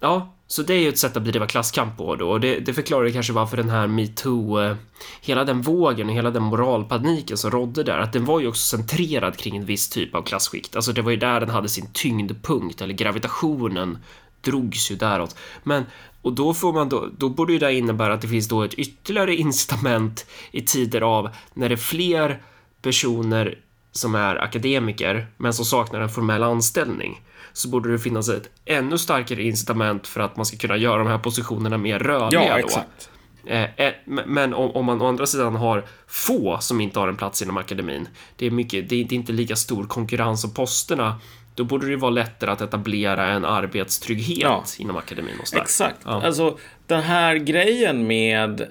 [SPEAKER 1] Ja, så det är ju ett sätt att bedriva klasskamp på då och det, det förklarar kanske varför den här metoo, eh, hela den vågen och hela den moralpaniken som rådde där, att den var ju också centrerad kring en viss typ av klasskikt. Alltså det var ju där den hade sin tyngdpunkt, eller gravitationen drogs ju däråt. Men och då får man då, då borde ju det innebära att det finns då ett ytterligare incitament i tider av när det är fler personer som är akademiker men som saknar en formell anställning så borde det finnas ett ännu starkare incitament för att man ska kunna göra de här positionerna mer rörliga.
[SPEAKER 2] Ja, exakt.
[SPEAKER 1] Då. Eh, eh, men om man å andra sidan har få som inte har en plats inom akademin, det är, mycket, det är inte lika stor konkurrens om posterna då borde det vara lättare att etablera en arbetstrygghet ja. inom akademin. Och
[SPEAKER 2] Exakt. Ja. Alltså, den här grejen med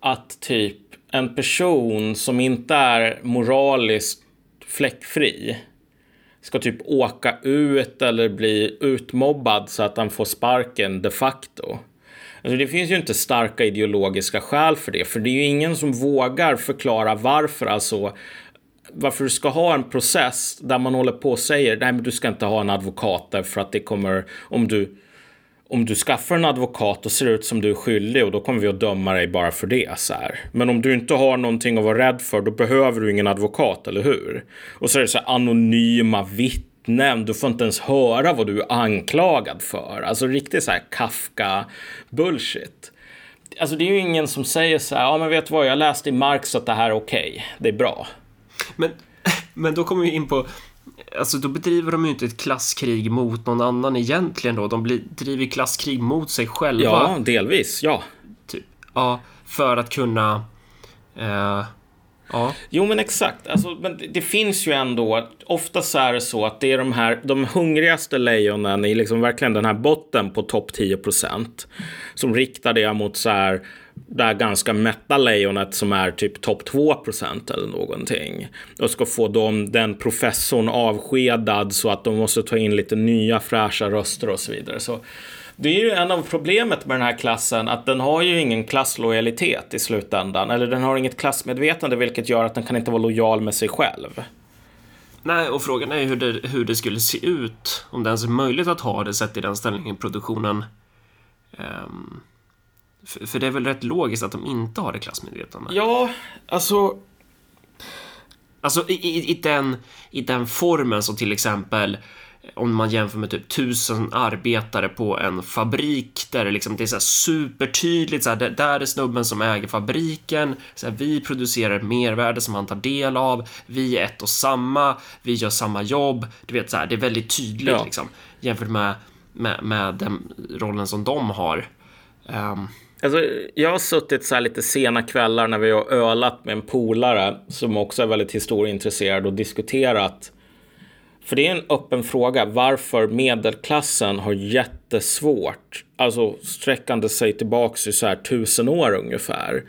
[SPEAKER 2] att typ en person som inte är moraliskt fläckfri ska typ åka ut eller bli utmobbad så att han får sparken de facto. Alltså det finns ju inte starka ideologiska skäl för det, för det är ju ingen som vågar förklara varför alltså varför du ska ha en process där man håller på och säger nej men du ska inte ha en advokat därför att det kommer om du om du skaffar en advokat och ser ut som du är skyldig och då kommer vi att döma dig bara för det. Så här. Men om du inte har någonting att vara rädd för då behöver du ingen advokat, eller hur? Och så är det så här anonyma vittnen. Du får inte ens höra vad du är anklagad för. Alltså riktigt så här Kafka-bullshit. Alltså det är ju ingen som säger så här, ja men vet du vad, jag läste i Marx att det här är okej, okay. det är bra.
[SPEAKER 1] Men, men då kommer vi in på, alltså då bedriver de ju inte ett klasskrig mot någon annan egentligen då. De bedriver klasskrig mot sig själva.
[SPEAKER 2] Ja, delvis, ja.
[SPEAKER 1] Typ, ja, för att kunna eh, Ja.
[SPEAKER 2] Jo, men exakt. Alltså, men det, det finns ju ändå, oftast är det så att det är de här, de hungrigaste lejonen i liksom verkligen den här botten på topp 10 procent som riktar det mot så här, det här ganska mätta lejonet som är typ topp 2 procent eller någonting. Och ska få dem, den professorn avskedad så att de måste ta in lite nya fräscha röster och så vidare. Så det är ju en av problemet med den här klassen, att den har ju ingen klasslojalitet i slutändan. Eller den har inget klassmedvetande, vilket gör att den kan inte vara lojal med sig själv.
[SPEAKER 1] Nej, och frågan är ju hur det, hur det skulle se ut, om det ens är möjligt att ha det sett i den ställningen i produktionen. Um, för, för, det är väl rätt logiskt att de inte har det klassmedvetandet?
[SPEAKER 2] Ja, alltså...
[SPEAKER 1] Alltså i, i, i, den, i den formen som till exempel om man jämför med typ tusen arbetare på en fabrik där det liksom det är så supertydligt så här, där är snubben som äger fabriken. Så här, vi producerar mervärde som han tar del av. Vi är ett och samma. Vi gör samma jobb. Du vet så här, det är väldigt tydligt ja. liksom jämfört med, med, med den rollen som de har. Um,
[SPEAKER 2] Alltså, jag har suttit så här lite sena kvällar när vi har ölat med en polare som också är väldigt historieintresserad och diskuterat för det är en öppen fråga varför medelklassen har jättesvårt, alltså sträckande sig tillbaks i så här tusen år ungefär.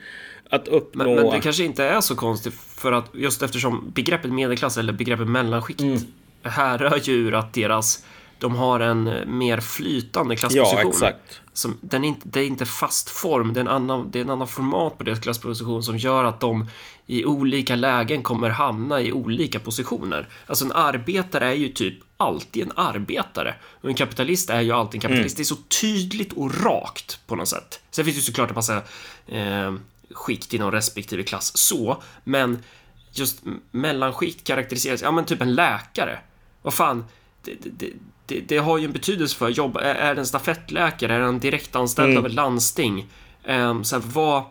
[SPEAKER 2] Att uppnå...
[SPEAKER 1] Men, men det kanske inte är så konstigt för att just eftersom begreppet medelklass eller begreppet mellanskikt mm. härrör ju ur att deras de har en mer flytande klassposition.
[SPEAKER 2] Ja, exakt.
[SPEAKER 1] Som, den är inte, det är inte fast form, det är, en annan, det är en annan format på deras klassposition som gör att de i olika lägen kommer hamna i olika positioner. Alltså en arbetare är ju typ alltid en arbetare och en kapitalist är ju alltid en kapitalist. Mm. Det är så tydligt och rakt på något sätt. Sen finns det ju såklart en massa eh, skikt inom respektive klass så, men just mellanskikt karaktäriseras, ja men typ en läkare. Vad fan, det, det, det, det, har ju en betydelse för jobb. Är, är det en stafettläkare? Är det en direktanställd mm. av ett landsting? Um, så här, vad,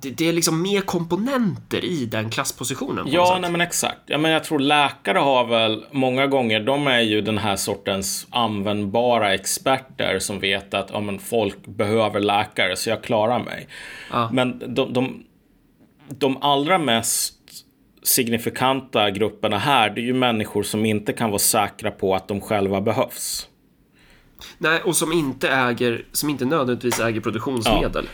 [SPEAKER 1] det, det, är liksom mer komponenter i den klasspositionen.
[SPEAKER 2] Ja, nej men exakt. Ja, men jag tror läkare har väl många gånger, de är ju den här sortens användbara experter som vet att ja, men folk behöver läkare så jag klarar mig. Ja. Men de, de, de allra mest signifikanta grupperna här, det är ju människor som inte kan vara säkra på att de själva behövs.
[SPEAKER 1] Nej, och som inte äger, som inte nödvändigtvis äger produktionsmedel. Ja.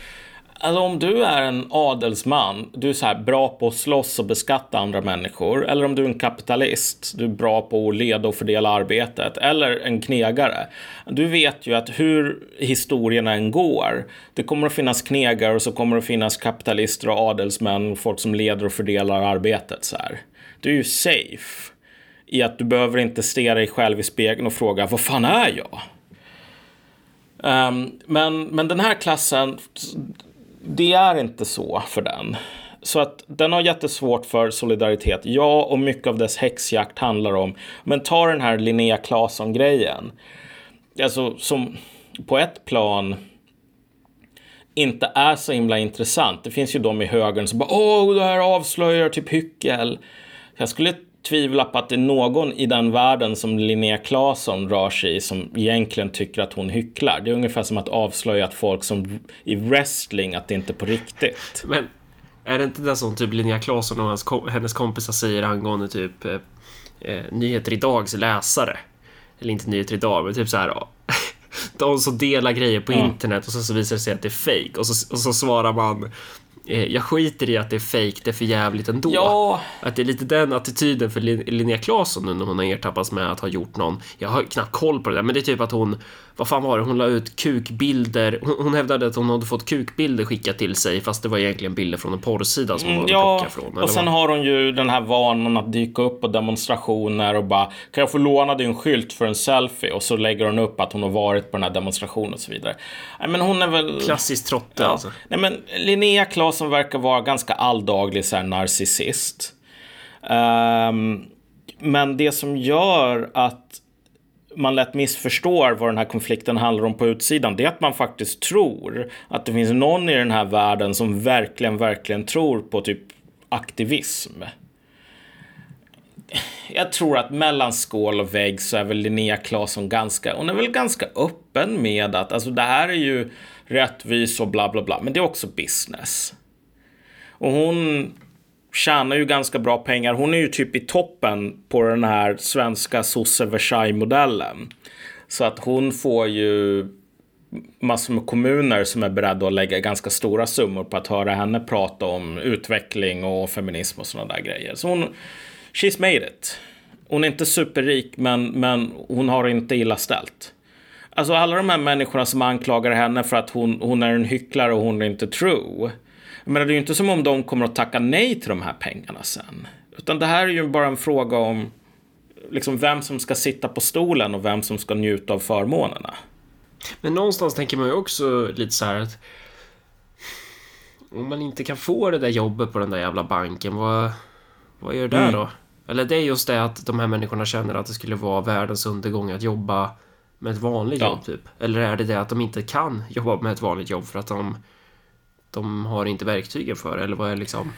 [SPEAKER 2] Alltså om du är en adelsman, du är så här bra på att slåss och beskatta andra människor. Eller om du är en kapitalist, du är bra på att leda och fördela arbetet. Eller en knegare. Du vet ju att hur historierna än går, det kommer att finnas knegare och så kommer det att finnas kapitalister och adelsmän, folk som leder och fördelar arbetet så här. Du är ju safe i att du behöver inte se dig själv i spegeln och fråga vad fan är jag? Um, men, men den här klassen, det är inte så för den. Så att den har jättesvårt för solidaritet. Ja, och mycket av dess häxjakt handlar om. Men ta den här Linnea Claesson-grejen. Alltså som på ett plan inte är så himla intressant. Det finns ju de i högern som bara åh, det här avslöjar typ hyckel. Jag skulle tvivla på att det är någon i den världen som Linnea Claesson rör sig i som egentligen tycker att hon hycklar. Det är ungefär som att avslöja att folk som i wrestling att det inte är på riktigt.
[SPEAKER 1] Men är det inte det som typ Linnea Claesson och hennes, hennes kompisar säger angående typ eh, eh, Nyheter Idags läsare? Eller inte Nyheter Idag, men typ så här. de som delar grejer på mm. internet och så, så visar det sig att det är fake och så, och så svarar man jag skiter i att det är fake, det är för jävligt ändå.
[SPEAKER 2] Ja.
[SPEAKER 1] Att det är lite den attityden för Linnea Claesson nu när hon har ertappats med att ha gjort någon, jag har knappt koll på det där, men det är typ att hon, vad fan var det, hon la ut kukbilder, hon, hon hävdade att hon hade fått kukbilder skickat till sig, fast det var egentligen bilder från en porrsida som hon mm,
[SPEAKER 2] ja,
[SPEAKER 1] från.
[SPEAKER 2] och sen har hon ju den här vanan att dyka upp på demonstrationer och bara, kan jag få låna din skylt för en selfie? Och så lägger hon upp att hon har varit på den här demonstrationen och så vidare. Nej, men hon är väl...
[SPEAKER 1] Klassisk trotte ja. alltså.
[SPEAKER 2] Nej, men Linnea Claesson som verkar vara ganska alldaglig så här narcissist. Um, men det som gör att man lätt missförstår vad den här konflikten handlar om på utsidan, det är att man faktiskt tror att det finns någon i den här världen som verkligen, verkligen tror på typ aktivism. Jag tror att mellan skål och vägg så är väl Linnea Claesson ganska, hon är väl ganska öppen med att alltså det här är ju rättvis och bla bla bla, men det är också business. Och hon tjänar ju ganska bra pengar. Hon är ju typ i toppen på den här svenska sosse Versailles-modellen. Så att hon får ju massor med kommuner som är beredda att lägga ganska stora summor på att höra henne prata om utveckling och feminism och sådana där grejer. Så hon, she's made it. Hon är inte superrik, men, men hon har inte illa ställt. Alltså alla de här människorna som anklagar henne för att hon, hon är en hycklare och hon är inte true. Men det är ju inte som om de kommer att tacka nej till de här pengarna sen. Utan det här är ju bara en fråga om liksom vem som ska sitta på stolen och vem som ska njuta av förmånerna.
[SPEAKER 1] Men någonstans tänker man ju också lite så här att om man inte kan få det där jobbet på den där jävla banken, vad, vad gör det mm. då? Eller det är just det att de här människorna känner att det skulle vara världens undergång att jobba med ett vanligt ja. jobb typ. Eller är det det att de inte kan jobba med ett vanligt jobb för att de de har inte verktygen för eller vad är liksom?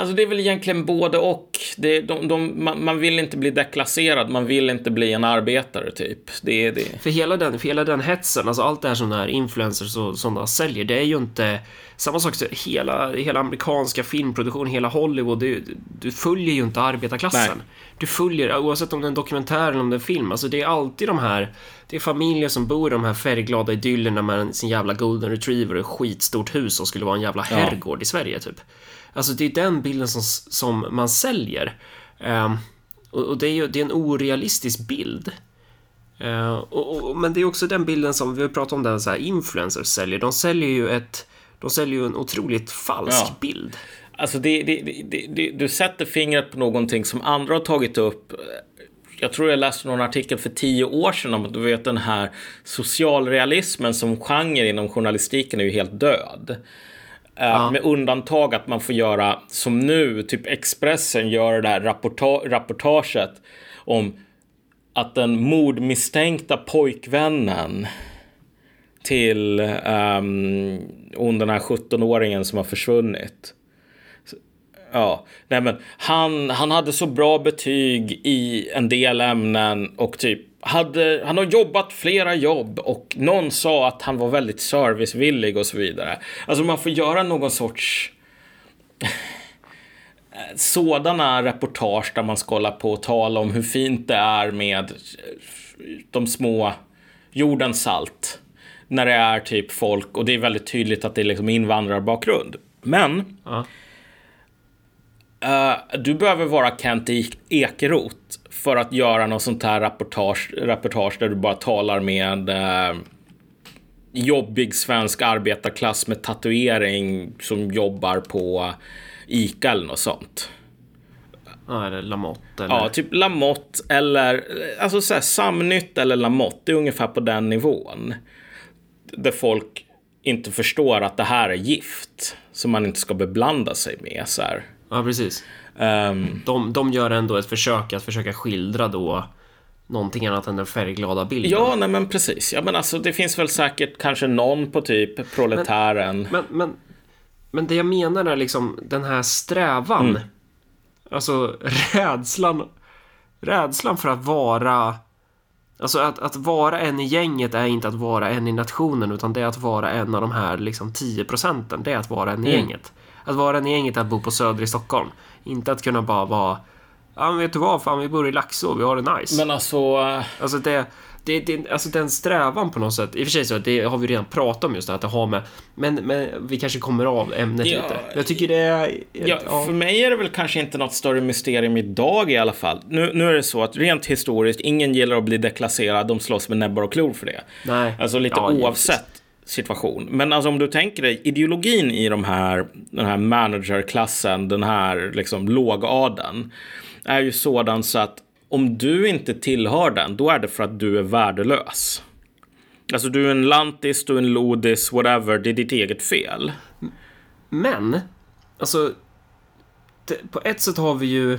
[SPEAKER 2] Alltså det är väl egentligen både och. Det, de, de, man, man, vill inte bli deklasserad, man vill inte bli en arbetare typ. Det är det.
[SPEAKER 1] För hela den, för hela den hetsen, alltså allt det här som här influencers och sådana säljer, det är ju inte samma sak. Hela, hela amerikanska filmproduktion, hela Hollywood, du, du följer ju inte arbetarklassen. Nej. Du följer, oavsett om det är en dokumentär eller om det är en film, alltså det är alltid de här det är familjer som bor i de här färgglada idyllerna med sin jävla golden retriever och skitstort hus som skulle vara en jävla herrgård ja. i Sverige typ. Alltså det är den bilden som, som man säljer. Um, och, och, det är ju det är en orealistisk bild. Uh, och, och, men det är också den bilden som vi har pratat om, den så här influencers säljer. De säljer ju ett de säljer ju en otroligt falsk ja. bild.
[SPEAKER 2] Alltså det, det, det, du sätter fingret på någonting som andra har tagit upp jag tror jag läste någon artikel för tio år sedan om att du vet den här socialrealismen som genre inom journalistiken är ju helt död. Ja. Eh, med undantag att man får göra som nu, typ Expressen gör det här rapporta rapportaget om att den mordmisstänkta pojkvännen till um, hon den här 17-åringen som har försvunnit Ja, nej men han, han hade så bra betyg i en del ämnen och typ hade, han har jobbat flera jobb och någon sa att han var väldigt servicevillig och så vidare. Alltså man får göra någon sorts sådana reportage där man ska hålla på och tala om hur fint det är med de små jordens salt. När det är typ folk och det är väldigt tydligt att det är liksom invandrarbakgrund. Men ja. Uh, du behöver vara Kent Ekeroth för att göra något sånt här reportage, reportage där du bara talar med uh, jobbig svensk arbetarklass med tatuering som jobbar på ICA eller något sånt.
[SPEAKER 1] Ja, eller Lamotte. Eller...
[SPEAKER 2] Ja, typ Lamotte eller alltså så här, Samnytt eller Lamotte. Det är ungefär på den nivån. Där folk inte förstår att det här är gift som man inte ska beblanda sig med. Så här.
[SPEAKER 1] Ja, precis. Um, de, de gör ändå ett försök att försöka skildra då någonting annat än den färgglada bilden.
[SPEAKER 2] Ja, nej men precis. Ja, men alltså det finns väl säkert kanske någon på typ proletären.
[SPEAKER 1] Men, men, men, men det jag menar är liksom den här strävan. Mm. Alltså rädslan. Rädslan för att vara Alltså att, att vara en i gänget är inte att vara en i nationen utan det är att vara en av de här liksom 10 procenten. Det är att vara en i mm. gänget. Att vara en i gänget är att bo på Söder i Stockholm. Inte att kunna bara vara... Ja, men vet du vad? Fan, vi bor i Laxå. Vi har det nice.
[SPEAKER 2] Men alltså...
[SPEAKER 1] Alltså det... Det, det, alltså den strävan på något sätt, i och för sig så det har vi redan pratat om just det, att det har med, men, men vi kanske kommer av ämnet ja, lite. Jag tycker det är...
[SPEAKER 2] Ja, ja, För mig är det väl kanske inte något större mysterium idag i alla fall. Nu, nu är det så att rent historiskt, ingen gillar att bli deklasserad, de slåss med näbbar och klor för det.
[SPEAKER 1] Nej.
[SPEAKER 2] Alltså lite ja, oavsett situation. Men alltså om du tänker dig ideologin i de här, den här managerklassen, den här liksom lågadeln, är ju sådan så att om du inte tillhör den, då är det för att du är värdelös. Alltså du är en lantis, du är en lodis, whatever, det är ditt eget fel.
[SPEAKER 1] Men, alltså, det, på ett sätt har vi ju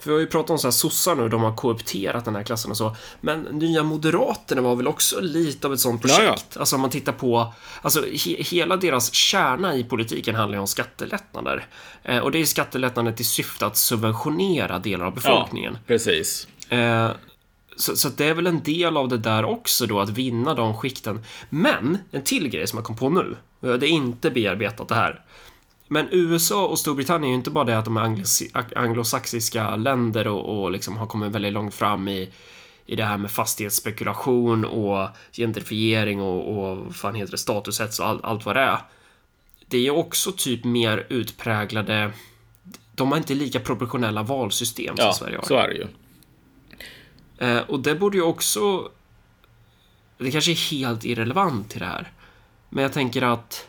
[SPEAKER 1] för vi har ju pratat om så här sossar nu, de har koopterat den här klassen och så. Men Nya Moderaterna var väl också lite av ett sånt projekt? Ja, ja. Alltså om man tittar på, alltså he hela deras kärna i politiken handlar ju om skattelättnader. Eh, och det är skattelättnader i syfte att subventionera delar av befolkningen.
[SPEAKER 2] Ja, precis.
[SPEAKER 1] Eh, så, så det är väl en del av det där också då, att vinna de skikten. Men, en till grej som jag kom på nu. Det är inte bearbetat det här. Men USA och Storbritannien är ju inte bara det att de är anglosaxiska länder och, och liksom har kommit väldigt långt fram i, i det här med fastighetsspekulation och gentrifiering och, och vad fan heter det, statushets och all, allt vad det är. Det är också typ mer utpräglade de har inte lika proportionella valsystem
[SPEAKER 2] ja,
[SPEAKER 1] som Sverige har.
[SPEAKER 2] så är det ju.
[SPEAKER 1] Eh, och det borde ju också... Det kanske är helt irrelevant till det här. Men jag tänker att...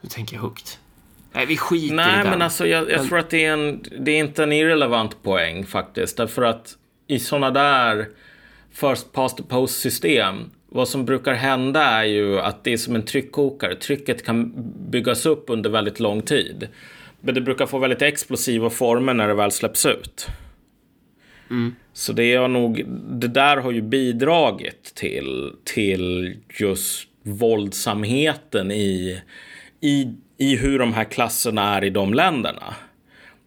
[SPEAKER 1] Nu tänker jag högt. Nej, vi skiter
[SPEAKER 2] Nej,
[SPEAKER 1] i den.
[SPEAKER 2] men alltså jag, jag tror att det är, en, det är inte en irrelevant poäng faktiskt. Därför att i sådana där first past the post system vad som brukar hända är ju att det är som en tryckkokare. Trycket kan byggas upp under väldigt lång tid. Men det brukar få väldigt explosiva former när det väl släpps ut.
[SPEAKER 1] Mm.
[SPEAKER 2] Så det, är nog, det där har ju bidragit till, till just våldsamheten i, i i hur de här klasserna är i de länderna.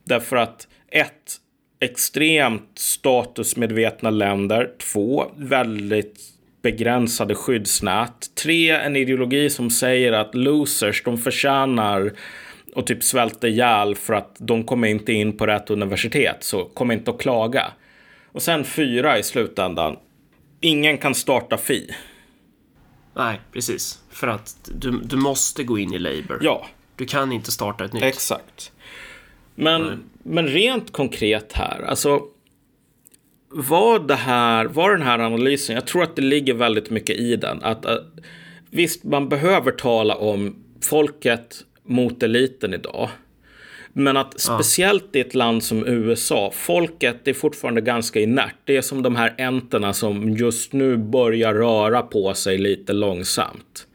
[SPEAKER 2] Därför att ett, extremt statusmedvetna länder. Två, väldigt begränsade skyddsnät. Tre, en ideologi som säger att losers, de förtjänar och typ svälta ihjäl för att de kommer inte in på rätt universitet, så kom inte att klaga. Och sen fyra i slutändan. Ingen kan starta FI.
[SPEAKER 1] Nej, precis. För att du, du måste gå in i Labour.
[SPEAKER 2] Ja,
[SPEAKER 1] du kan inte starta ett nytt.
[SPEAKER 2] Exakt. Men, men rent konkret här, alltså vad det här, var den här analysen, jag tror att det ligger väldigt mycket i den. Att, att visst, man behöver tala om folket mot eliten idag. Men att speciellt i ett land som USA, folket är fortfarande ganska inert. Det är som de här enterna som just nu börjar röra på sig lite långsamt.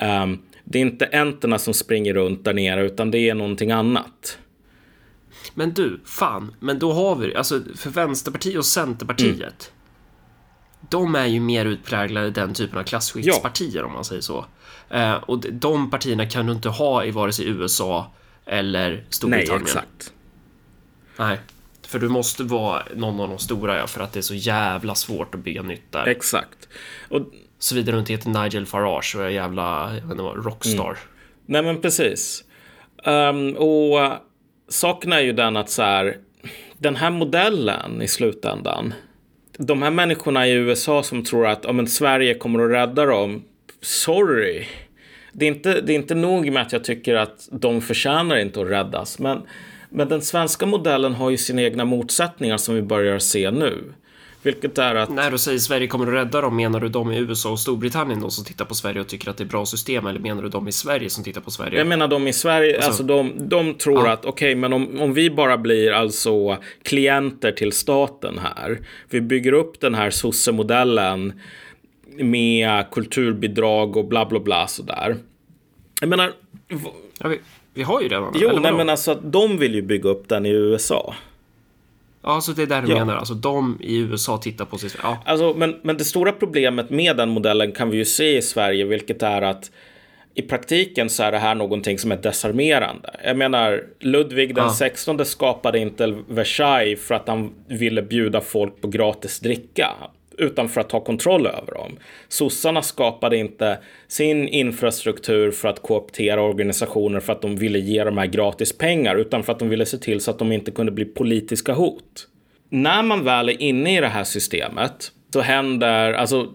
[SPEAKER 2] Um, det är inte enterna som springer runt där nere, utan det är någonting annat.
[SPEAKER 1] Men du, fan, men då har vi alltså för Vänsterpartiet och Centerpartiet. Mm. De är ju mer utpräglade den typen av klasskiktspartier ja. om man säger så. Eh, och de partierna kan du inte ha i vare sig USA eller Storbritannien.
[SPEAKER 2] Nej, exakt.
[SPEAKER 1] Nej, för du måste vara någon av de stora ja, för att det är så jävla svårt att bygga nytt där.
[SPEAKER 2] Exakt. Och
[SPEAKER 1] Såvida du inte heter Nigel Farage och är jävla jag vet inte vad, rockstar. Mm.
[SPEAKER 2] Nej men precis. Um, och uh, saken är ju den att så här, den här modellen i slutändan. De här människorna i USA som tror att oh, Sverige kommer att rädda dem. Sorry. Det är, inte, det är inte nog med att jag tycker att de förtjänar inte att räddas. Men, men den svenska modellen har ju sina egna motsättningar som vi börjar se nu. Vilket är att...
[SPEAKER 1] När du säger Sverige kommer att rädda dem, menar du de i USA och Storbritannien då som tittar på Sverige och tycker att det är bra system? Eller menar du de i Sverige som tittar på Sverige?
[SPEAKER 2] Jag menar de i Sverige, alltså, alltså de, de tror ja. att okej, okay, men om, om vi bara blir alltså klienter till staten här. Vi bygger upp den här sosse-modellen med kulturbidrag och bla bla bla sådär. Jag menar...
[SPEAKER 1] Ja, vi, vi har ju det.
[SPEAKER 2] Jo, nej, men alltså de vill ju bygga upp den i USA.
[SPEAKER 1] Ja, så det är där du ja. menar. Alltså de i USA tittar på sig. Ja.
[SPEAKER 2] Alltså, men, men det stora problemet med den modellen kan vi ju se i Sverige, vilket är att i praktiken så är det här någonting som är desarmerande. Jag menar, Ludvig den ja. 16 skapade inte Versailles för att han ville bjuda folk på gratis dricka utan för att ta kontroll över dem. Sossarna skapade inte sin infrastruktur för att kooptera organisationer för att de ville ge de här gratis pengar utan för att de ville se till så att de inte kunde bli politiska hot. När man väl är inne i det här systemet så händer, alltså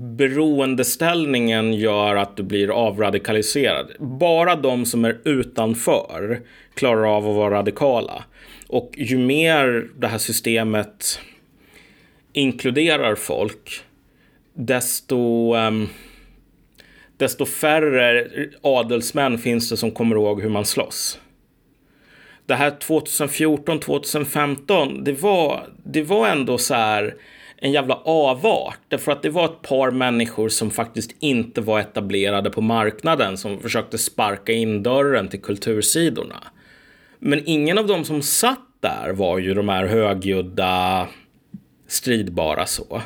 [SPEAKER 2] beroendeställningen gör att du blir avradikaliserad. Bara de som är utanför klarar av att vara radikala. Och ju mer det här systemet inkluderar folk, desto, um, desto färre adelsmän finns det som kommer ihåg hur man slåss. Det här 2014, 2015, det var, det var ändå så här en jävla avart. Därför att det var ett par människor som faktiskt inte var etablerade på marknaden som försökte sparka in dörren till kultursidorna. Men ingen av dem som satt där var ju de här högljudda, stridbara så.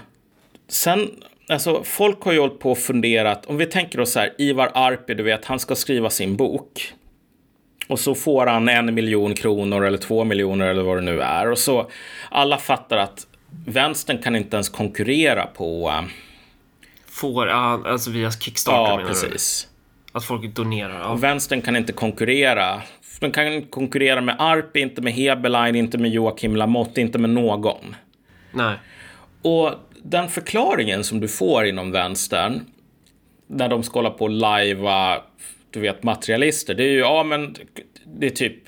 [SPEAKER 2] Sen, alltså folk har ju hållit på och funderat, om vi tänker oss så här, Ivar Arpi, du vet, han ska skriva sin bok. Och så får han en miljon kronor eller två miljoner eller vad det nu är. Och så alla fattar att vänstern kan inte ens konkurrera på... Uh,
[SPEAKER 1] får, alltså via Kickstarter
[SPEAKER 2] Ja,
[SPEAKER 1] menar
[SPEAKER 2] precis.
[SPEAKER 1] Du? Att folk donerar? Ja.
[SPEAKER 2] Vänstern kan inte konkurrera. Den kan konkurrera med Arpi, inte med Heberlein, inte med Joakim Lamotte, inte med någon.
[SPEAKER 1] Nej.
[SPEAKER 2] Och den förklaringen som du får inom vänstern när de ska hålla på och lajva, du vet, materialister. Det är ju, ja men det är typ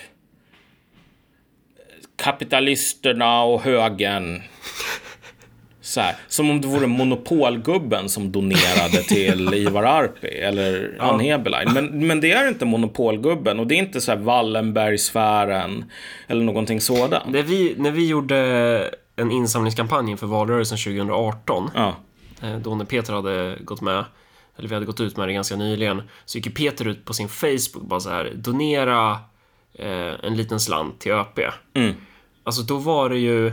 [SPEAKER 2] kapitalisterna och högen. Så här, som om det vore monopolgubben som donerade till Ivar Arpi eller ja. Ann Heberlein. Men, men det är inte monopolgubben och det är inte så här Wallenbergsfären eller någonting sådant.
[SPEAKER 1] När vi, när vi gjorde en insamlingskampanj inför valrörelsen 2018,
[SPEAKER 2] ja.
[SPEAKER 1] Eh, då när Peter hade gått med, eller vi hade gått ut med det ganska nyligen, så gick Peter ut på sin Facebook bara så här, donera eh, en liten slant till ÖP.
[SPEAKER 2] Mm.
[SPEAKER 1] Alltså då var det ju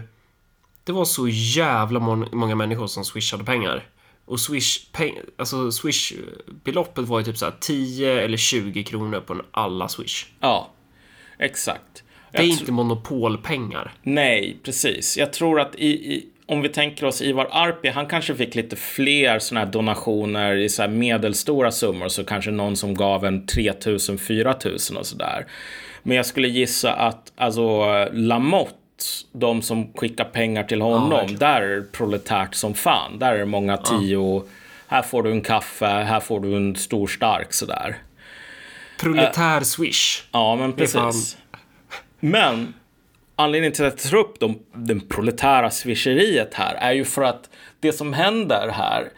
[SPEAKER 1] det var så jävla många människor som swishade pengar. Och swish, peng, alltså swish-beloppet var ju typ så 10 eller 20 kronor på alla swish.
[SPEAKER 2] Ja, exakt.
[SPEAKER 1] Det är inte monopolpengar.
[SPEAKER 2] Nej, precis. Jag tror att i, i, om vi tänker oss Ivar Arpi, han kanske fick lite fler sådana här donationer i så här medelstora summor, så kanske någon som gav en 3000, 4000 och sådär. Men jag skulle gissa att alltså Lamotte de som skickar pengar till honom, ja, där är det proletärt som fan. Där är det många tio. Ja. Här får du en kaffe, här får du en stor stark sådär.
[SPEAKER 1] Proletär swish.
[SPEAKER 2] Ja, men precis. Men anledningen till att jag tar upp de, den proletära swisheriet här är ju för att det som händer här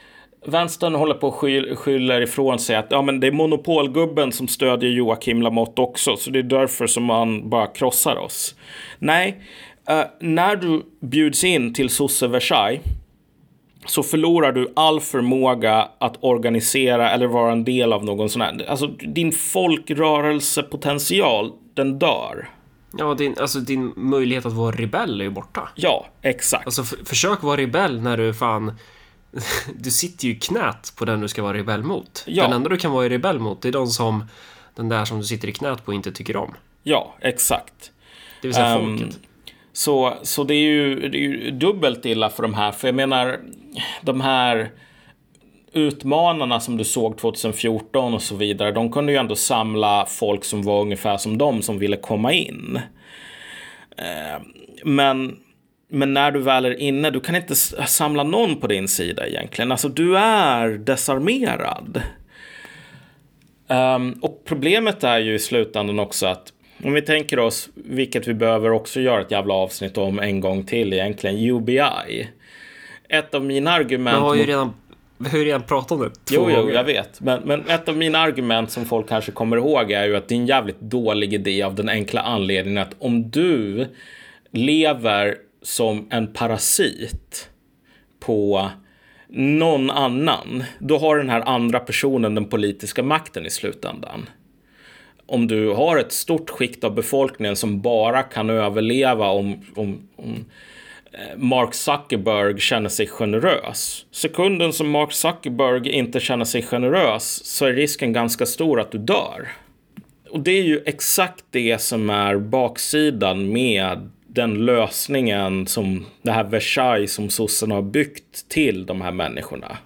[SPEAKER 2] Vänstern håller på och skyll, skyller ifrån sig att ja, men det är monopolgubben som stödjer Joakim Lamotte också, så det är därför som man bara krossar oss. Nej, uh, när du bjuds in till sosse Versailles så förlorar du all förmåga att organisera eller vara en del av någon sån här. Alltså din folkrörelsepotential, den dör.
[SPEAKER 1] Ja, din, alltså din möjlighet att vara rebell är ju borta.
[SPEAKER 2] Ja, exakt.
[SPEAKER 1] Alltså försök vara rebell när du fan du sitter ju i knät på den du ska vara rebell mot. Ja. Den enda du kan vara rebell mot, det är de som den där som du sitter i knät på inte tycker om.
[SPEAKER 2] Ja, exakt.
[SPEAKER 1] Det vill säga um, folket.
[SPEAKER 2] Så, så det, är ju, det är ju dubbelt illa för de här, för jag menar, de här utmanarna som du såg 2014 och så vidare, de kunde ju ändå samla folk som var ungefär som dem som ville komma in. Ehm, men men när du väl är inne, du kan inte samla någon på din sida egentligen. Alltså du är desarmerad. Um, och problemet är ju i slutändan också att om vi tänker oss, vilket vi behöver också göra ett jävla avsnitt om en gång till egentligen, UBI. Ett av mina argument...
[SPEAKER 1] Jag har ju redan, vi har ju redan pratat om det
[SPEAKER 2] två Jo, jo, jag vet. Men, men ett av mina argument som folk kanske kommer ihåg är ju att det är en jävligt dålig idé av den enkla anledningen att om du lever som en parasit på någon annan, då har den här andra personen den politiska makten i slutändan. Om du har ett stort skikt av befolkningen som bara kan överleva om, om, om Mark Zuckerberg känner sig generös. Sekunden som Mark Zuckerberg inte känner sig generös så är risken ganska stor att du dör. Och det är ju exakt det som är baksidan med den lösningen som det här Versailles som sossarna har byggt till de här människorna.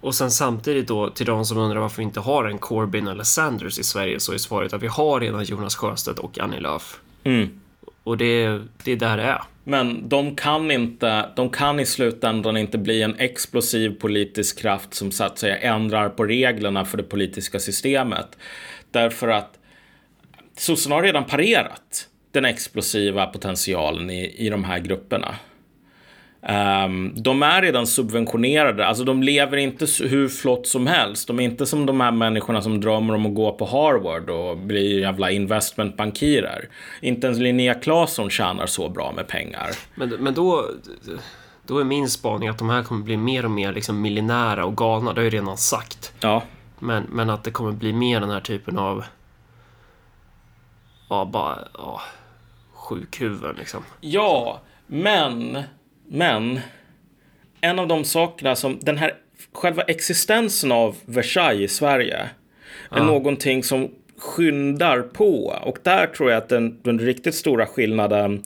[SPEAKER 1] Och sen samtidigt då till de som undrar varför vi inte har en Corbyn eller Sanders i Sverige så är svaret att vi har redan Jonas Sjöstedt och Annie Lööf.
[SPEAKER 2] Mm.
[SPEAKER 1] Och det, det är där det är.
[SPEAKER 2] Men de kan inte, de kan i slutändan inte bli en explosiv politisk kraft som så att säga ändrar på reglerna för det politiska systemet. Därför att sossarna har redan parerat den explosiva potentialen i, i de här grupperna. Um, de är redan subventionerade, alltså de lever inte hur flott som helst. De är inte som de här människorna som drömmer om att gå på Harvard och bli jävla investmentbankirer. Inte ens Linnea Claesson tjänar så bra med pengar.
[SPEAKER 1] Men, men då, då är min spaning att de här kommer bli mer och mer liksom miljonära och galna, det har jag ju redan sagt.
[SPEAKER 2] Ja.
[SPEAKER 1] Men, men att det kommer bli mer den här typen av... Ja, bara... Ja sjukhuvuden liksom.
[SPEAKER 2] Ja, men, men en av de sakerna som den här själva existensen av Versailles i Sverige är någonting som skyndar på. Och där tror jag att den, den riktigt stora skillnaden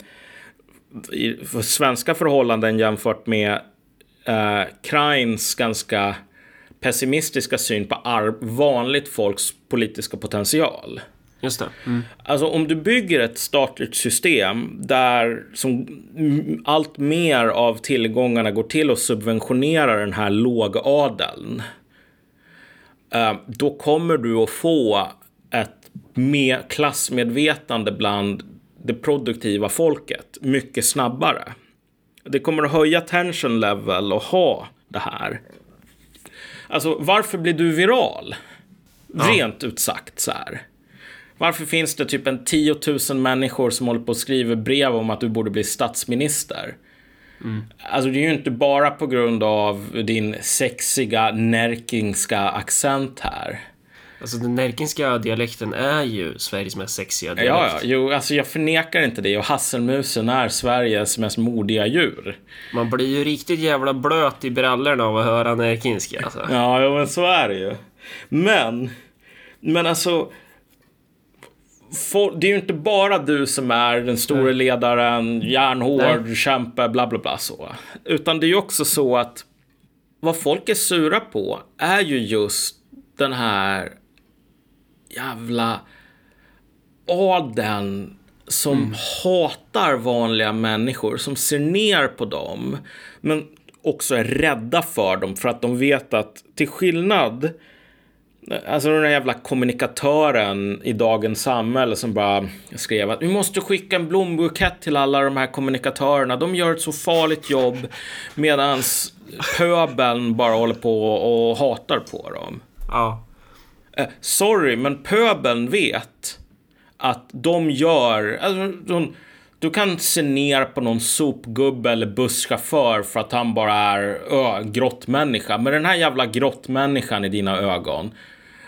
[SPEAKER 2] i, för svenska förhållanden jämfört med eh, Krains ganska pessimistiska syn på vanligt folks politiska potential.
[SPEAKER 1] Just det. Mm.
[SPEAKER 2] Alltså om du bygger ett statligt system där som allt mer av tillgångarna går till att subventionera den här lågadeln. eh, Då kommer du att få ett med klassmedvetande bland det produktiva folket mycket snabbare. Det kommer att höja tension level och ha det här. Alltså varför blir du viral? Rent ut sagt så här. Varför finns det typ en 10 000 människor som håller på och skriver brev om att du borde bli statsminister? Alltså det är ju inte bara på grund av din sexiga närkingska accent här.
[SPEAKER 1] Alltså den närkinska dialekten är ju Sveriges mest sexiga dialekt.
[SPEAKER 2] Ja, ja, jo, alltså jag förnekar inte det och hasselmusen är Sveriges mest modiga djur.
[SPEAKER 1] Man blir ju riktigt jävla blöt i brallorna av att höra närkinska alltså.
[SPEAKER 2] Ja, jo, men så är det ju. Men, men alltså. For, det är ju inte bara du som är den store ledaren, järnhård, kämpe, bla bla bla så. Utan det är ju också så att vad folk är sura på är ju just den här jävla adeln som hatar vanliga människor, som ser ner på dem, men också är rädda för dem för att de vet att till skillnad Alltså den där jävla kommunikatören i dagens samhälle som bara skrev att vi måste skicka en blombukett till alla de här kommunikatörerna. De gör ett så farligt jobb medans pöbeln bara håller på och hatar på dem.
[SPEAKER 1] Ja.
[SPEAKER 2] Eh, sorry, men pöbeln vet att de gör... Alltså, de, du kan se ner på någon sopgubbe eller busschaufför för att han bara är ö, grottmänniska. Men den här jävla grottmänniskan i dina ögon.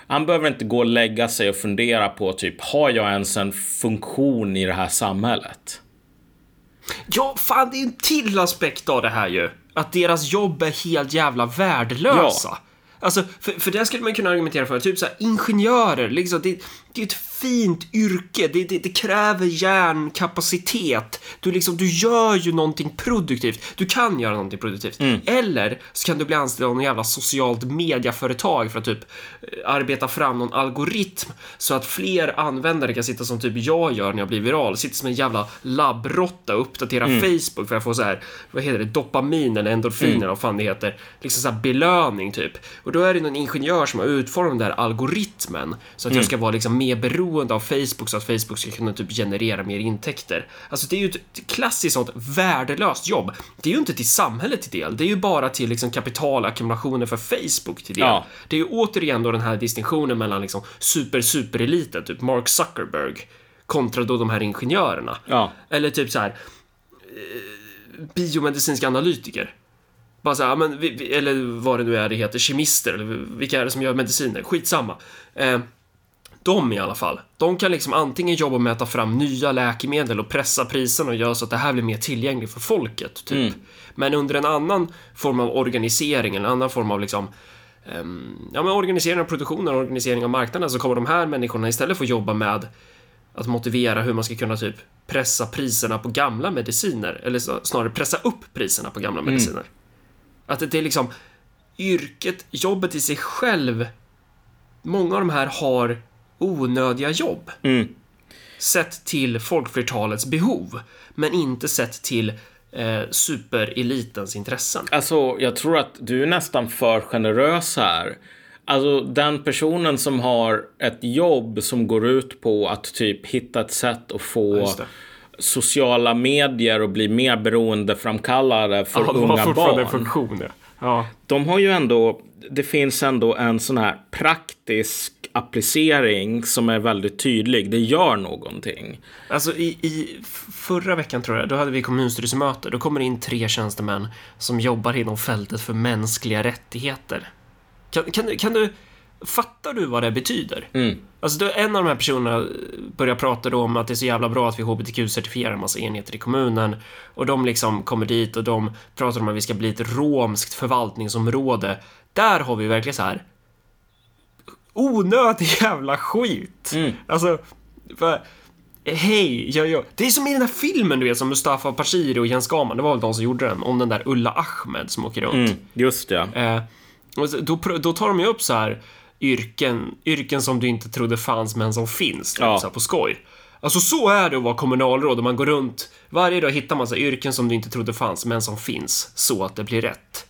[SPEAKER 2] Han behöver inte gå och lägga sig och fundera på typ, har jag ens en funktion i det här samhället?
[SPEAKER 1] Ja, fan det är en till aspekt av det här ju. Att deras jobb är helt jävla värdelösa.
[SPEAKER 2] Ja.
[SPEAKER 1] Alltså, för, för det skulle man kunna argumentera för. Typ så här, ingenjörer, liksom, det, det är ett fint yrke. Det, det, det kräver hjärnkapacitet. Du, liksom, du gör ju någonting produktivt. Du kan göra någonting produktivt. Eller så kan du bli anställd av någon jävla socialt mediaföretag för att typ eh, arbeta fram någon algoritm så att fler användare kan sitta som typ jag gör när jag blir viral. Sitter som en jävla labbrotta och uppdatera Facebook för att få så här, vad heter det, dopamin eller endorfiner,
[SPEAKER 2] Mm.
[SPEAKER 1] vad fan det heter. Liksom så här belöning typ. Och då är det någon ingenjör som har utformat den där algoritmen så att
[SPEAKER 2] Mm.
[SPEAKER 1] jag ska vara liksom mer beroende av Facebook så att Facebook ska kunna typ generera mer intäkter. Alltså det är ju ett klassiskt sånt värdelöst jobb. Det är ju inte till samhället till del, det är ju bara till liksom kapitalackumulationer för Facebook till del.
[SPEAKER 2] Ja.
[SPEAKER 1] Det är ju återigen då den här distinktionen mellan liksom super supereliten, typ Mark Zuckerberg kontra då de här ingenjörerna.
[SPEAKER 2] Ja.
[SPEAKER 1] Eller typ så här eh, biomedicinska analytiker. Bara så här, ja, men, eller vad det nu är det heter, kemister eller vilka är det som gör mediciner? Skitsamma. Eh, de i alla fall, de kan liksom antingen jobba med att ta fram nya läkemedel och pressa priserna och göra så att det här blir mer tillgängligt för folket, typ. Men under en annan form av organisering, en annan form av liksom ehm, ja, men organisering av produktionen och organisering av marknaden så kommer de här människorna istället få jobba med att motivera hur man ska kunna typ pressa priserna på gamla mediciner eller snarare pressa upp priserna på gamla mediciner. Att det är liksom yrket, jobbet i sig själv. Många av de här har onödiga jobb.
[SPEAKER 2] Mm.
[SPEAKER 1] Sett till folkflertalets behov, men inte sett till eh, superelitens intressen.
[SPEAKER 2] Alltså, jag tror att du är nästan för generös här. Alltså, den personen som har ett jobb som går ut på att typ hitta ett sätt att få
[SPEAKER 1] det.
[SPEAKER 2] sociala medier och bli mer beroendeframkallade för
[SPEAKER 1] Ja,
[SPEAKER 2] unga barn.
[SPEAKER 1] funktion, ja. ja.
[SPEAKER 2] De har ju ändå, det finns ändå en sån här praktisk applicering som är väldigt tydlig. Det gör någonting.
[SPEAKER 1] Alltså i, i förra veckan tror jag, då hade vi kommunstyrelsemöte. Då kommer det in tre tjänstemän som jobbar inom fältet för mänskliga rättigheter. Kan, kan, kan du... fattar du vad det betyder?
[SPEAKER 2] Mm.
[SPEAKER 1] Alltså då, en av de här personerna börjar prata då om att det är så jävla bra att vi hbtq-certifierar en massa enheter i kommunen och de liksom kommer dit och de pratar om att vi ska bli ett romskt förvaltningsområde. Där har vi verkligen så här onödig jävla skit.
[SPEAKER 2] Mm.
[SPEAKER 1] Alltså, för, hej, ja, ja. Det är som i den här filmen du vet som Mustafa Bashiri och Jens Gaman, det var väl de som gjorde den, om den där Ulla Ahmed som åker runt.
[SPEAKER 2] Mm, just det.
[SPEAKER 1] Eh, då, då tar de ju upp så här yrken, yrken som du inte trodde fanns men som finns, typ,
[SPEAKER 2] Ja.
[SPEAKER 1] så på skoj. Alltså så är det att vara kommunalråd och man går runt varje dag hittar man så yrken som du inte trodde fanns men som finns så att det blir rätt.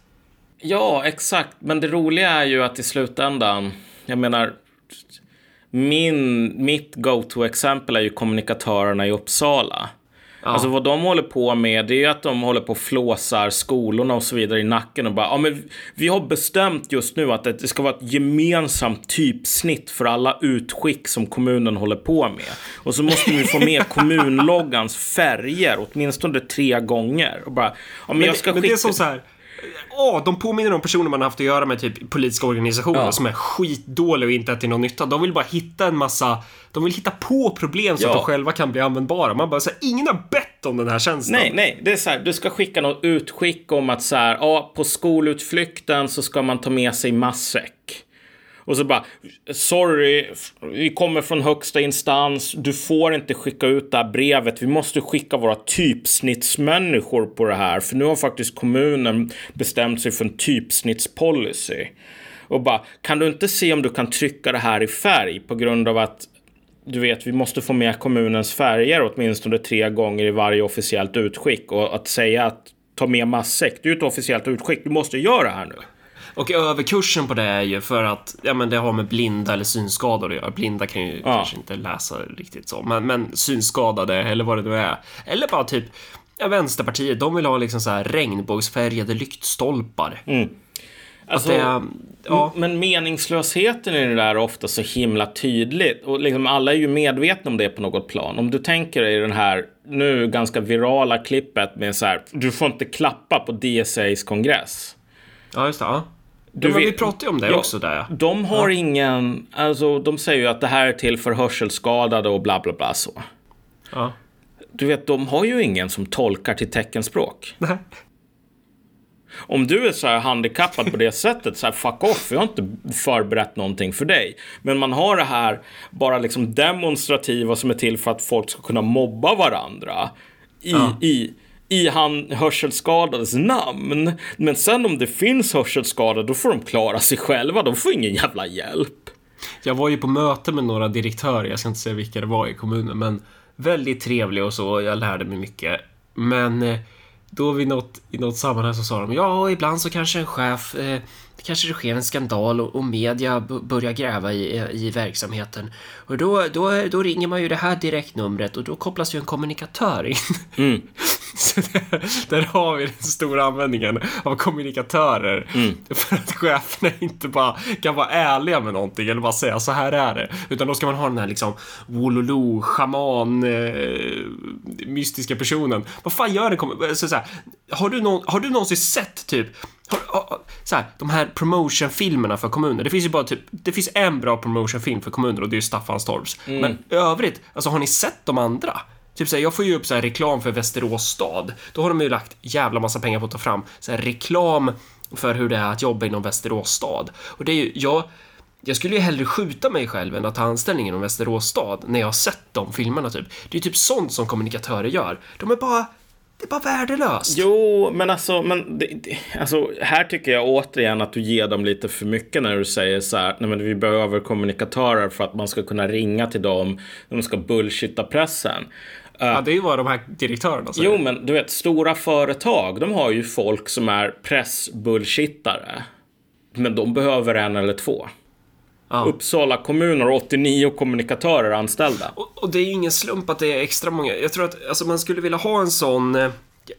[SPEAKER 2] Ja, exakt. Men det roliga är ju att i slutändan, jag menar, min, mitt go-to-exempel är ju kommunikatörerna i Uppsala. Alltså vad de håller på med, det är ju att de håller på och flåsar skolorna och så vidare i nacken och bara, ja men vi har bestämt just nu att det ska vara ett gemensamt typsnitt för alla utskick som kommunen håller på med. Och så måste vi få med kommunloggans färger åtminstone tre gånger. Och bara, ja men,
[SPEAKER 1] Men,
[SPEAKER 2] jag ska
[SPEAKER 1] men det är
[SPEAKER 2] skicka...
[SPEAKER 1] som så här. Ja, de påminner om personer man haft att göra med typ politiska organisationer
[SPEAKER 2] Ja.
[SPEAKER 1] som är skitdåliga och inte är till någon nytta. De vill bara hitta en massa, de vill hitta på problem så
[SPEAKER 2] Ja.
[SPEAKER 1] att de själva kan bli användbara. Man bara säger ingen har bett om den här tjänsten.
[SPEAKER 2] Nej, nej, det är så här, du ska skicka något utskick om att så här, ja, på skolutflykten så ska man ta med sig matsäck. Och så bara, sorry, vi kommer från högsta instans, du får inte skicka ut det här brevet, vi måste skicka våra typsnittsmänniskor på det här, för nu har faktiskt kommunen bestämt sig för en typsnittspolicy. Och bara, kan du inte se om du kan trycka det här i färg på grund av att du vet, vi måste få med kommunens färger åtminstone tre gånger i varje officiellt utskick. Och att säga att ta med matsäck, det är ju ett officiellt utskick. Du måste göra det här nu.
[SPEAKER 1] Och överkursen på det är ju för att ja, men det har med blinda eller synskadade att göra. Blinda kan ju
[SPEAKER 2] Ja.
[SPEAKER 1] kanske inte läsa riktigt så, men, men synskadade eller vad det nu är. Eller bara typ ja, Vänsterpartiet, de vill ha liksom så här regnbågsfärgade lyktstolpar.
[SPEAKER 2] Alltså,
[SPEAKER 1] det ja.
[SPEAKER 2] Men meningslösheten i det där är ofta så himla tydligt. Och liksom alla är ju medvetna om det på något plan. Om du tänker dig den här nu ganska virala klippet med så här, du får inte klappa på DSAs kongress.
[SPEAKER 1] Ja, just det. Ja.
[SPEAKER 2] Du
[SPEAKER 1] ja, men vi pratade ju om det
[SPEAKER 2] Ja,
[SPEAKER 1] också där.
[SPEAKER 2] De har ingen, alltså de säger ju att det här är till för hörselskadade och bla bla bla så.
[SPEAKER 1] Ja.
[SPEAKER 2] Du vet, de har ju ingen som tolkar till teckenspråk.
[SPEAKER 1] Nej.
[SPEAKER 2] Om du är så här handikappad på det sättet, så här fuck off, jag har inte förberett någonting för dig. Men man har det här bara liksom demonstrativa som är till för att folk ska kunna mobba varandra. I,
[SPEAKER 1] Ja.
[SPEAKER 2] i, i han hörselskadades namn. Men sen om det finns hörselskadade, då får de klara sig själva. De får ingen jävla hjälp.
[SPEAKER 1] Jag var ju på möte med några direktörer, jag ska inte säga vilka det var i kommunen, men väldigt trevliga och så, jag lärde mig mycket. Men eh, då vid något, i något sammanhang så sa de, ja, ibland så kanske en chef, eh, kanske det sker en skandal och, och media börjar gräva i, i verksamheten. Och då, då, då ringer man ju det här direktnumret och då kopplas ju en kommunikatör in. Så där, där har vi den stora användningen av kommunikatörer. För att cheferna inte bara kan vara ärliga med någonting eller bara säga så här är det. Utan då ska man ha den här liksom Wololo, shaman, eh, mystiska personen. Vad fan gör en kommun... Så, så här, har, du någon, har du någonsin sett typ så här, de här promotionfilmerna för kommuner. Det finns ju bara typ, det finns en bra promotionfilm för kommuner och det är ju Staffanstorps. Men i övrigt, alltså har ni sett de andra? Typ såhär, jag får ju upp så reklam för Västerås stad. Då har de ju lagt jävla massa pengar på att ta fram så här reklam för hur det är att jobba inom Västerås stad. Och det är ju, jag, jag skulle ju hellre skjuta mig själv än att ta anställning inom Västerås stad när jag har sett de filmerna typ. Det är ju typ sånt som kommunikatörer gör. De är bara, det är bara värdelöst.
[SPEAKER 2] Jo, men alltså, men det, det, alltså, här tycker jag återigen att du ger dem lite för mycket när du säger så här, nej men vi behöver kommunikatörer för att man ska kunna ringa till dem, de ska bullshitta pressen. Uh,
[SPEAKER 1] Ja, det är ju vad de här direktörerna säger.
[SPEAKER 2] jo, men du vet, stora företag, de har ju folk som är pressbullshittare. Men de behöver en eller två.
[SPEAKER 1] Ja.
[SPEAKER 2] Uppsala kommun har 89 kommunikatörer anställda.
[SPEAKER 1] Och, och det är ju ingen slump att det är extra många. Jag tror att alltså, man skulle vilja ha en sån... eh,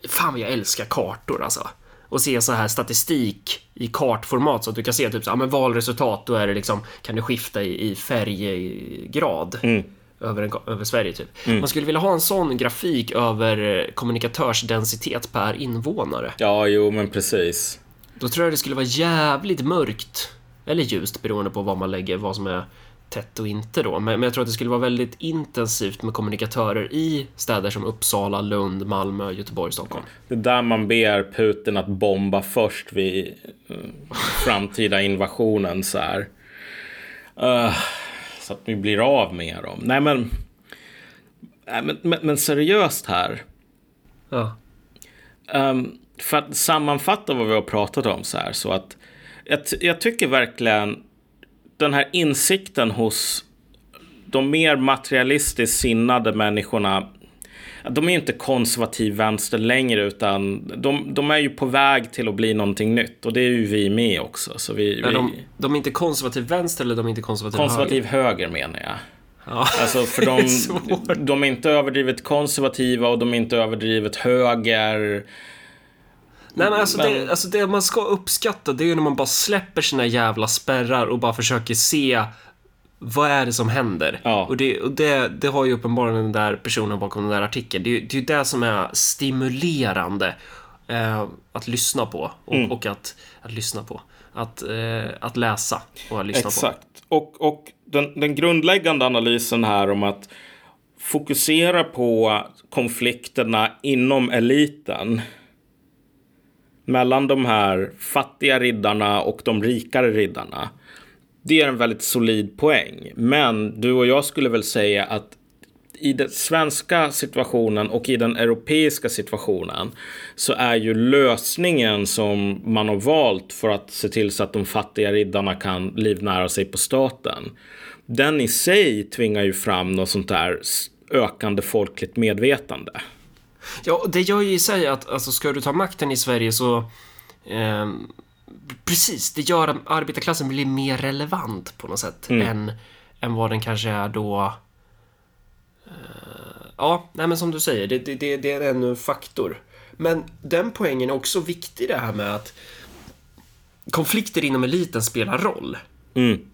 [SPEAKER 1] Fan vad jag älskar kartor alltså. Och se så här statistik i kartformat så att du kan se typ så, ja, men valresultat, då är det liksom, kan det skifta i, i färggrad. Över, en, över Sverige typ. Man skulle vilja ha en sån grafik över eh, kommunikatörsdensitet per invånare.
[SPEAKER 2] Ja, jo, men precis.
[SPEAKER 1] Då tror jag det skulle vara jävligt mörkt. Eller ljust beroende på vad man lägger, vad som är tätt och inte då. Men, men jag tror att det skulle vara väldigt intensivt med kommunikatörer i städer som Uppsala, Lund, Malmö, Göteborg, Stockholm.
[SPEAKER 2] Det är där man ber Putin att bomba först vid uh, framtida invasionen så här. Uh, så att vi blir av med dem. Nej men, men, men, men seriöst här.
[SPEAKER 1] Ja.
[SPEAKER 2] Um, för att sammanfatta vad vi har pratat om så här så att jag, jag tycker verkligen den här insikten hos de mer materialistiskt sinnade människorna de är inte konservativ vänster längre utan de, de, är ju på väg till att bli någonting nytt och det är ju vi med också. Så vi,
[SPEAKER 1] Nej, de, de, är inte konservativ vänster eller de är inte konservativ,
[SPEAKER 2] konservativ höger? höger menar jag. Ja, alltså för de, är de är inte överdrivet konservativa och de är inte överdrivet höger.
[SPEAKER 1] Nej men alltså, men... Det, alltså det man ska uppskatta det är ju när man bara släpper sina jävla spärrar och bara försöker se vad är det som händer?
[SPEAKER 2] Ja.
[SPEAKER 1] Och, det, och det, det har ju uppenbarligen den där personen bakom den där artikeln. Det, det är ju det som är stimulerande eh, att lyssna på och, mm. och att, att lyssna på. Att, eh, att läsa och att lyssna
[SPEAKER 2] Exakt. på. Exakt. Och, och den, den grundläggande analysen här om att fokusera på konflikterna inom eliten mellan de här fattiga riddarna och de rikare riddarna. Det är en väldigt solid poäng. Men du och jag skulle väl säga att i den svenska situationen och i den europeiska situationen så är ju lösningen som man har valt för att se till så att de fattiga riddarna kan livnära sig på staten. Den i sig tvingar ju fram något sånt där ökande folkligt medvetande.
[SPEAKER 1] Ja, det gör ju i sig att alltså, ska du ta makten i Sverige så eh, precis, det gör att arbetarklassen blir mer relevant på något sätt mm. än, än vad den kanske är då eh, Ja, nej men som du säger, det, det, det är ännu en faktor. Men den poängen är också viktig det här med att konflikter inom eliten spelar roll.
[SPEAKER 2] Mm.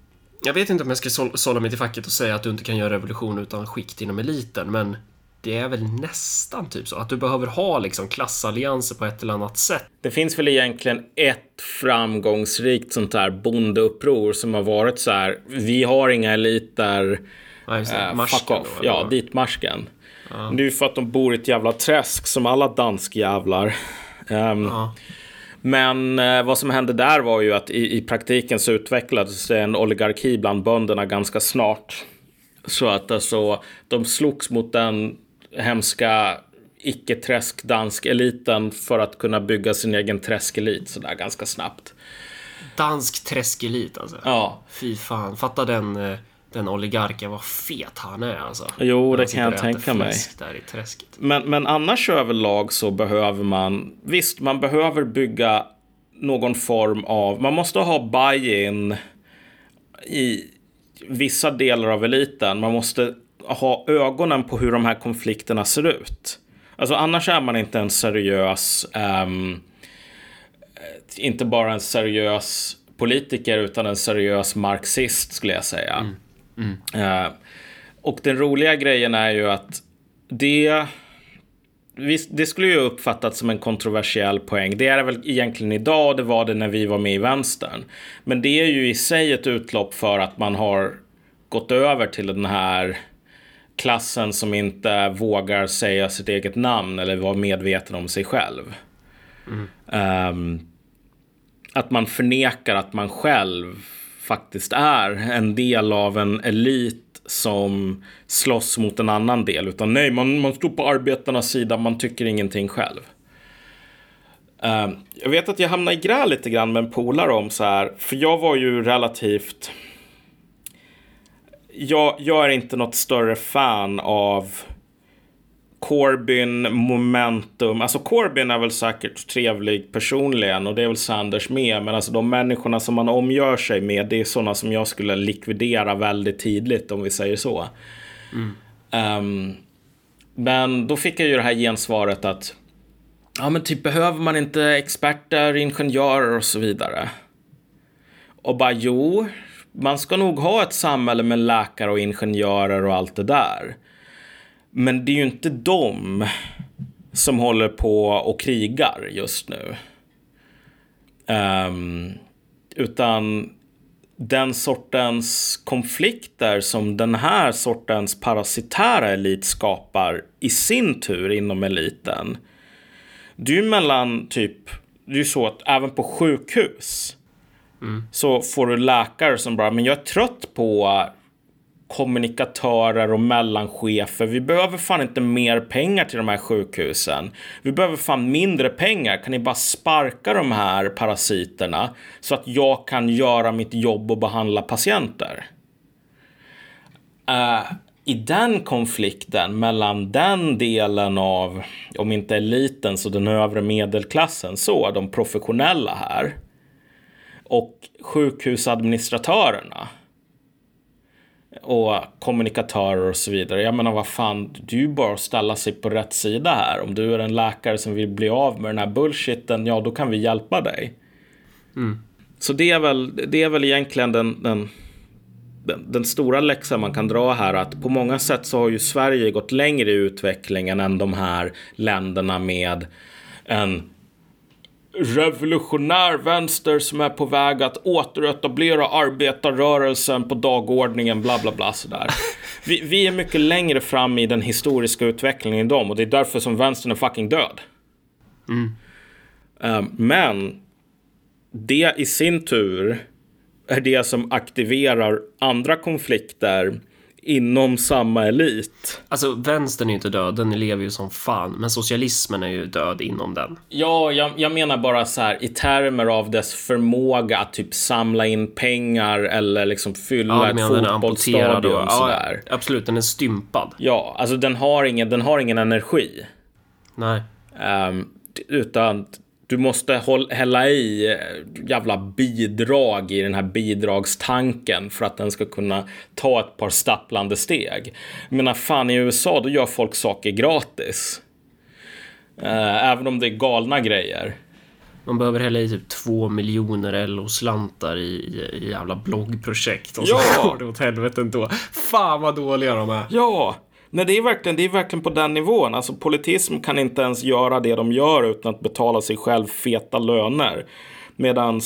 [SPEAKER 1] Jag vet inte om jag ska sålla mig till facket och säga att du inte kan göra revolution utan skikt inom eliten, men det är väl nästan typ så att du behöver ha liksom klassallianser på ett eller annat sätt.
[SPEAKER 2] Det finns väl egentligen ett framgångsrikt sånt här bondeuppror som har varit så här. Vi har inga eliter.
[SPEAKER 1] Ja, äh, fuck off.
[SPEAKER 2] Då, ja, ditmarsken. Ja. Det är ju för att de bor i ett jävla träsk som alla danskjävlar. Um, ja. Men eh, vad som hände där var ju att i, i praktiken så utvecklades en oligarki bland bönderna ganska snart. Så att alltså, de slogs mot den hemska icke-träsk-dansk-eliten för att kunna bygga sin egen träskelit sådär ganska snabbt.
[SPEAKER 1] Dansk träskelit alltså?
[SPEAKER 2] Ja.
[SPEAKER 1] Fy fan, fatta den, eh, den oligarken, vad fet han är alltså.
[SPEAKER 2] Jo, det kan jag tänka mig.
[SPEAKER 1] Där i träsket.
[SPEAKER 2] Men, men annars överlag så behöver man, visst, man behöver bygga någon form av, man måste ha buy-in i vissa delar av eliten. Man måste ha ögonen på hur de här konflikterna ser ut. Alltså annars är man inte en seriös, um, inte bara en seriös politiker utan en seriös marxist skulle jag säga.
[SPEAKER 1] Mm. Mm.
[SPEAKER 2] Uh, och den roliga grejen är ju att det det skulle ju uppfattats som en kontroversiell poäng. Det är det väl egentligen idag och det var det när vi var med i vänstern. Men det är ju i sig ett utlopp för att man har gått över till den här klassen som inte vågar säga sitt eget namn eller vara medveten om sig själv.
[SPEAKER 1] Mm.
[SPEAKER 2] Um, att man förnekar att man själv faktiskt är en del av en elit som slåss mot en annan del. Utan nej, man, man står på arbetarnas sida, man tycker ingenting själv. Uh, jag vet att jag hamnade i gräl lite grann med en polare om så här, för jag var ju relativt jag, jag är inte något större fan av Corbyn, momentum. Alltså Corbyn är väl säkert trevlig personligen och det är väl Sanders med. Men alltså de människorna som man omgör sig med, det är sådana som jag skulle likvidera väldigt tidigt om vi säger så.
[SPEAKER 1] Mm.
[SPEAKER 2] Um, men då fick jag ju det här gensvaret att ja men typ behöver man inte experter, ingenjörer och så vidare. Och bara jo, man ska nog ha ett samhälle med läkare och ingenjörer och allt det där. Men det är ju inte de som håller på och krigar just nu. Um, utan den sortens konflikter som den här sortens parasitära elit skapar i sin tur inom eliten. Det är ju mellan typ, det är ju så att även på sjukhus mm. så får du läkare som bara, men jag är trött på kommunikatörer och mellanchefer. Vi behöver fan inte mer pengar till de här sjukhusen. Vi behöver fan mindre pengar. Kan ni bara sparka de här parasiterna så att jag kan göra mitt jobb och behandla patienter? Uh, I den konflikten mellan den delen av, om inte eliten så den övre medelklassen, så de professionella här och sjukhusadministratörerna och kommunikatörer och så vidare. Jag menar vad fan, du bara att ställa sig på rätt sida här. Om du är en läkare som vill bli av med den här bullshiten, ja då kan vi hjälpa dig. Mm. Så det är väl, det är väl egentligen den, den, den, den, stora läxan man kan dra här att på många sätt så har ju Sverige gått längre i utvecklingen än de här länderna med en revolutionär vänster som är på väg att återetablera arbetarrörelsen på dagordningen, bla bla bla sådär. Vi, vi är mycket längre fram i den historiska utvecklingen än dem och det är därför som vänstern är fucking död. Mm. Um, men det i sin tur är det som aktiverar andra konflikter inom samma elit.
[SPEAKER 1] Alltså vänstern är ju inte död, den lever ju som fan. Men socialismen är ju död inom den.
[SPEAKER 2] Ja, jag, jag menar bara så här i termer av dess förmåga att typ samla in pengar eller liksom fylla ja, ett fotbollsstadion. Ja,
[SPEAKER 1] absolut, den är stympad.
[SPEAKER 2] Ja, alltså den har ingen, den har ingen energi.
[SPEAKER 1] Nej.
[SPEAKER 2] Um, utan du måste hålla, hälla i eh, jävla bidrag i den här bidragstanken för att den ska kunna ta ett par stapplande steg. Jag menar, fan i USA då gör folk saker gratis. Uh, även om det är galna grejer.
[SPEAKER 1] Man behöver hälla i typ två miljoner LO-slantar i, i, i jävla bloggprojekt och
[SPEAKER 2] så
[SPEAKER 1] ja! går det åt helvete ändå. Fan vad dåliga de är.
[SPEAKER 2] Ja, Nej, det är, verkligen, det är verkligen på den nivån. Alltså politism kan inte ens göra det de gör utan att betala sig själv feta löner. Medan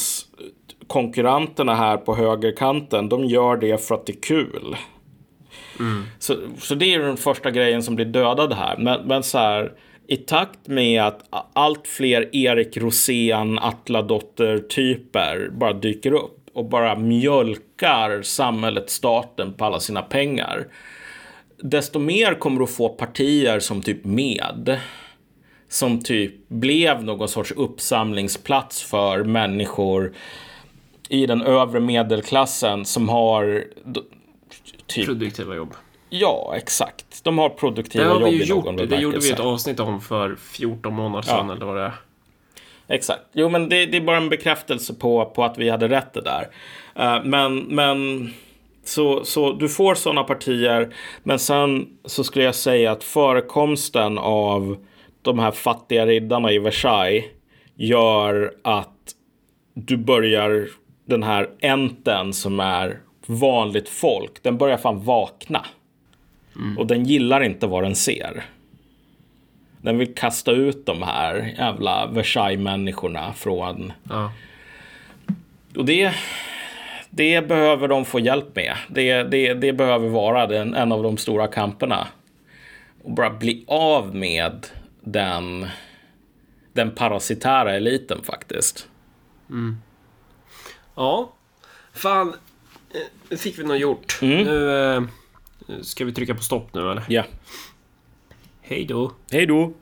[SPEAKER 2] konkurrenterna här på högerkanten, de gör det för att det är kul. Mm. Så, så det är den första grejen som blir dödad här. Men, men så här, i takt med att allt fler Erik Rosén, Atladotter-typer bara dyker upp och bara mjölkar samhället, staten på alla sina pengar desto mer kommer du att få partier som typ med. Som typ blev någon sorts uppsamlingsplats för människor i den övre medelklassen som har
[SPEAKER 1] typ... Produktiva jobb.
[SPEAKER 2] Ja, exakt. De har produktiva det har
[SPEAKER 1] jobb vi ju i någon gjort, Det gjorde vi ett avsnitt om för 14 månader sedan, ja. eller vad det är.
[SPEAKER 2] Exakt. Jo, men det, det, är bara en bekräftelse på, på att vi hade rätt det där. Uh, men, men så, så du får sådana partier. Men sen så skulle jag säga att förekomsten av de här fattiga riddarna i Versailles gör att du börjar den här enten som är vanligt folk. Den börjar fan vakna. Mm. Och den gillar inte vad den ser. Den vill kasta ut de här jävla Versailles-människorna från... Ja. Och det, det behöver de få hjälp med. Det, det, det behöver vara den, en av de stora kamperna. Och bara bli av med den, den parasitära eliten faktiskt.
[SPEAKER 1] Mm. Ja, fan. Nu fick vi något gjort. Mm. Nu eh, ska vi trycka på stopp nu eller?
[SPEAKER 2] Ja.
[SPEAKER 1] Hej då.
[SPEAKER 2] Hej då.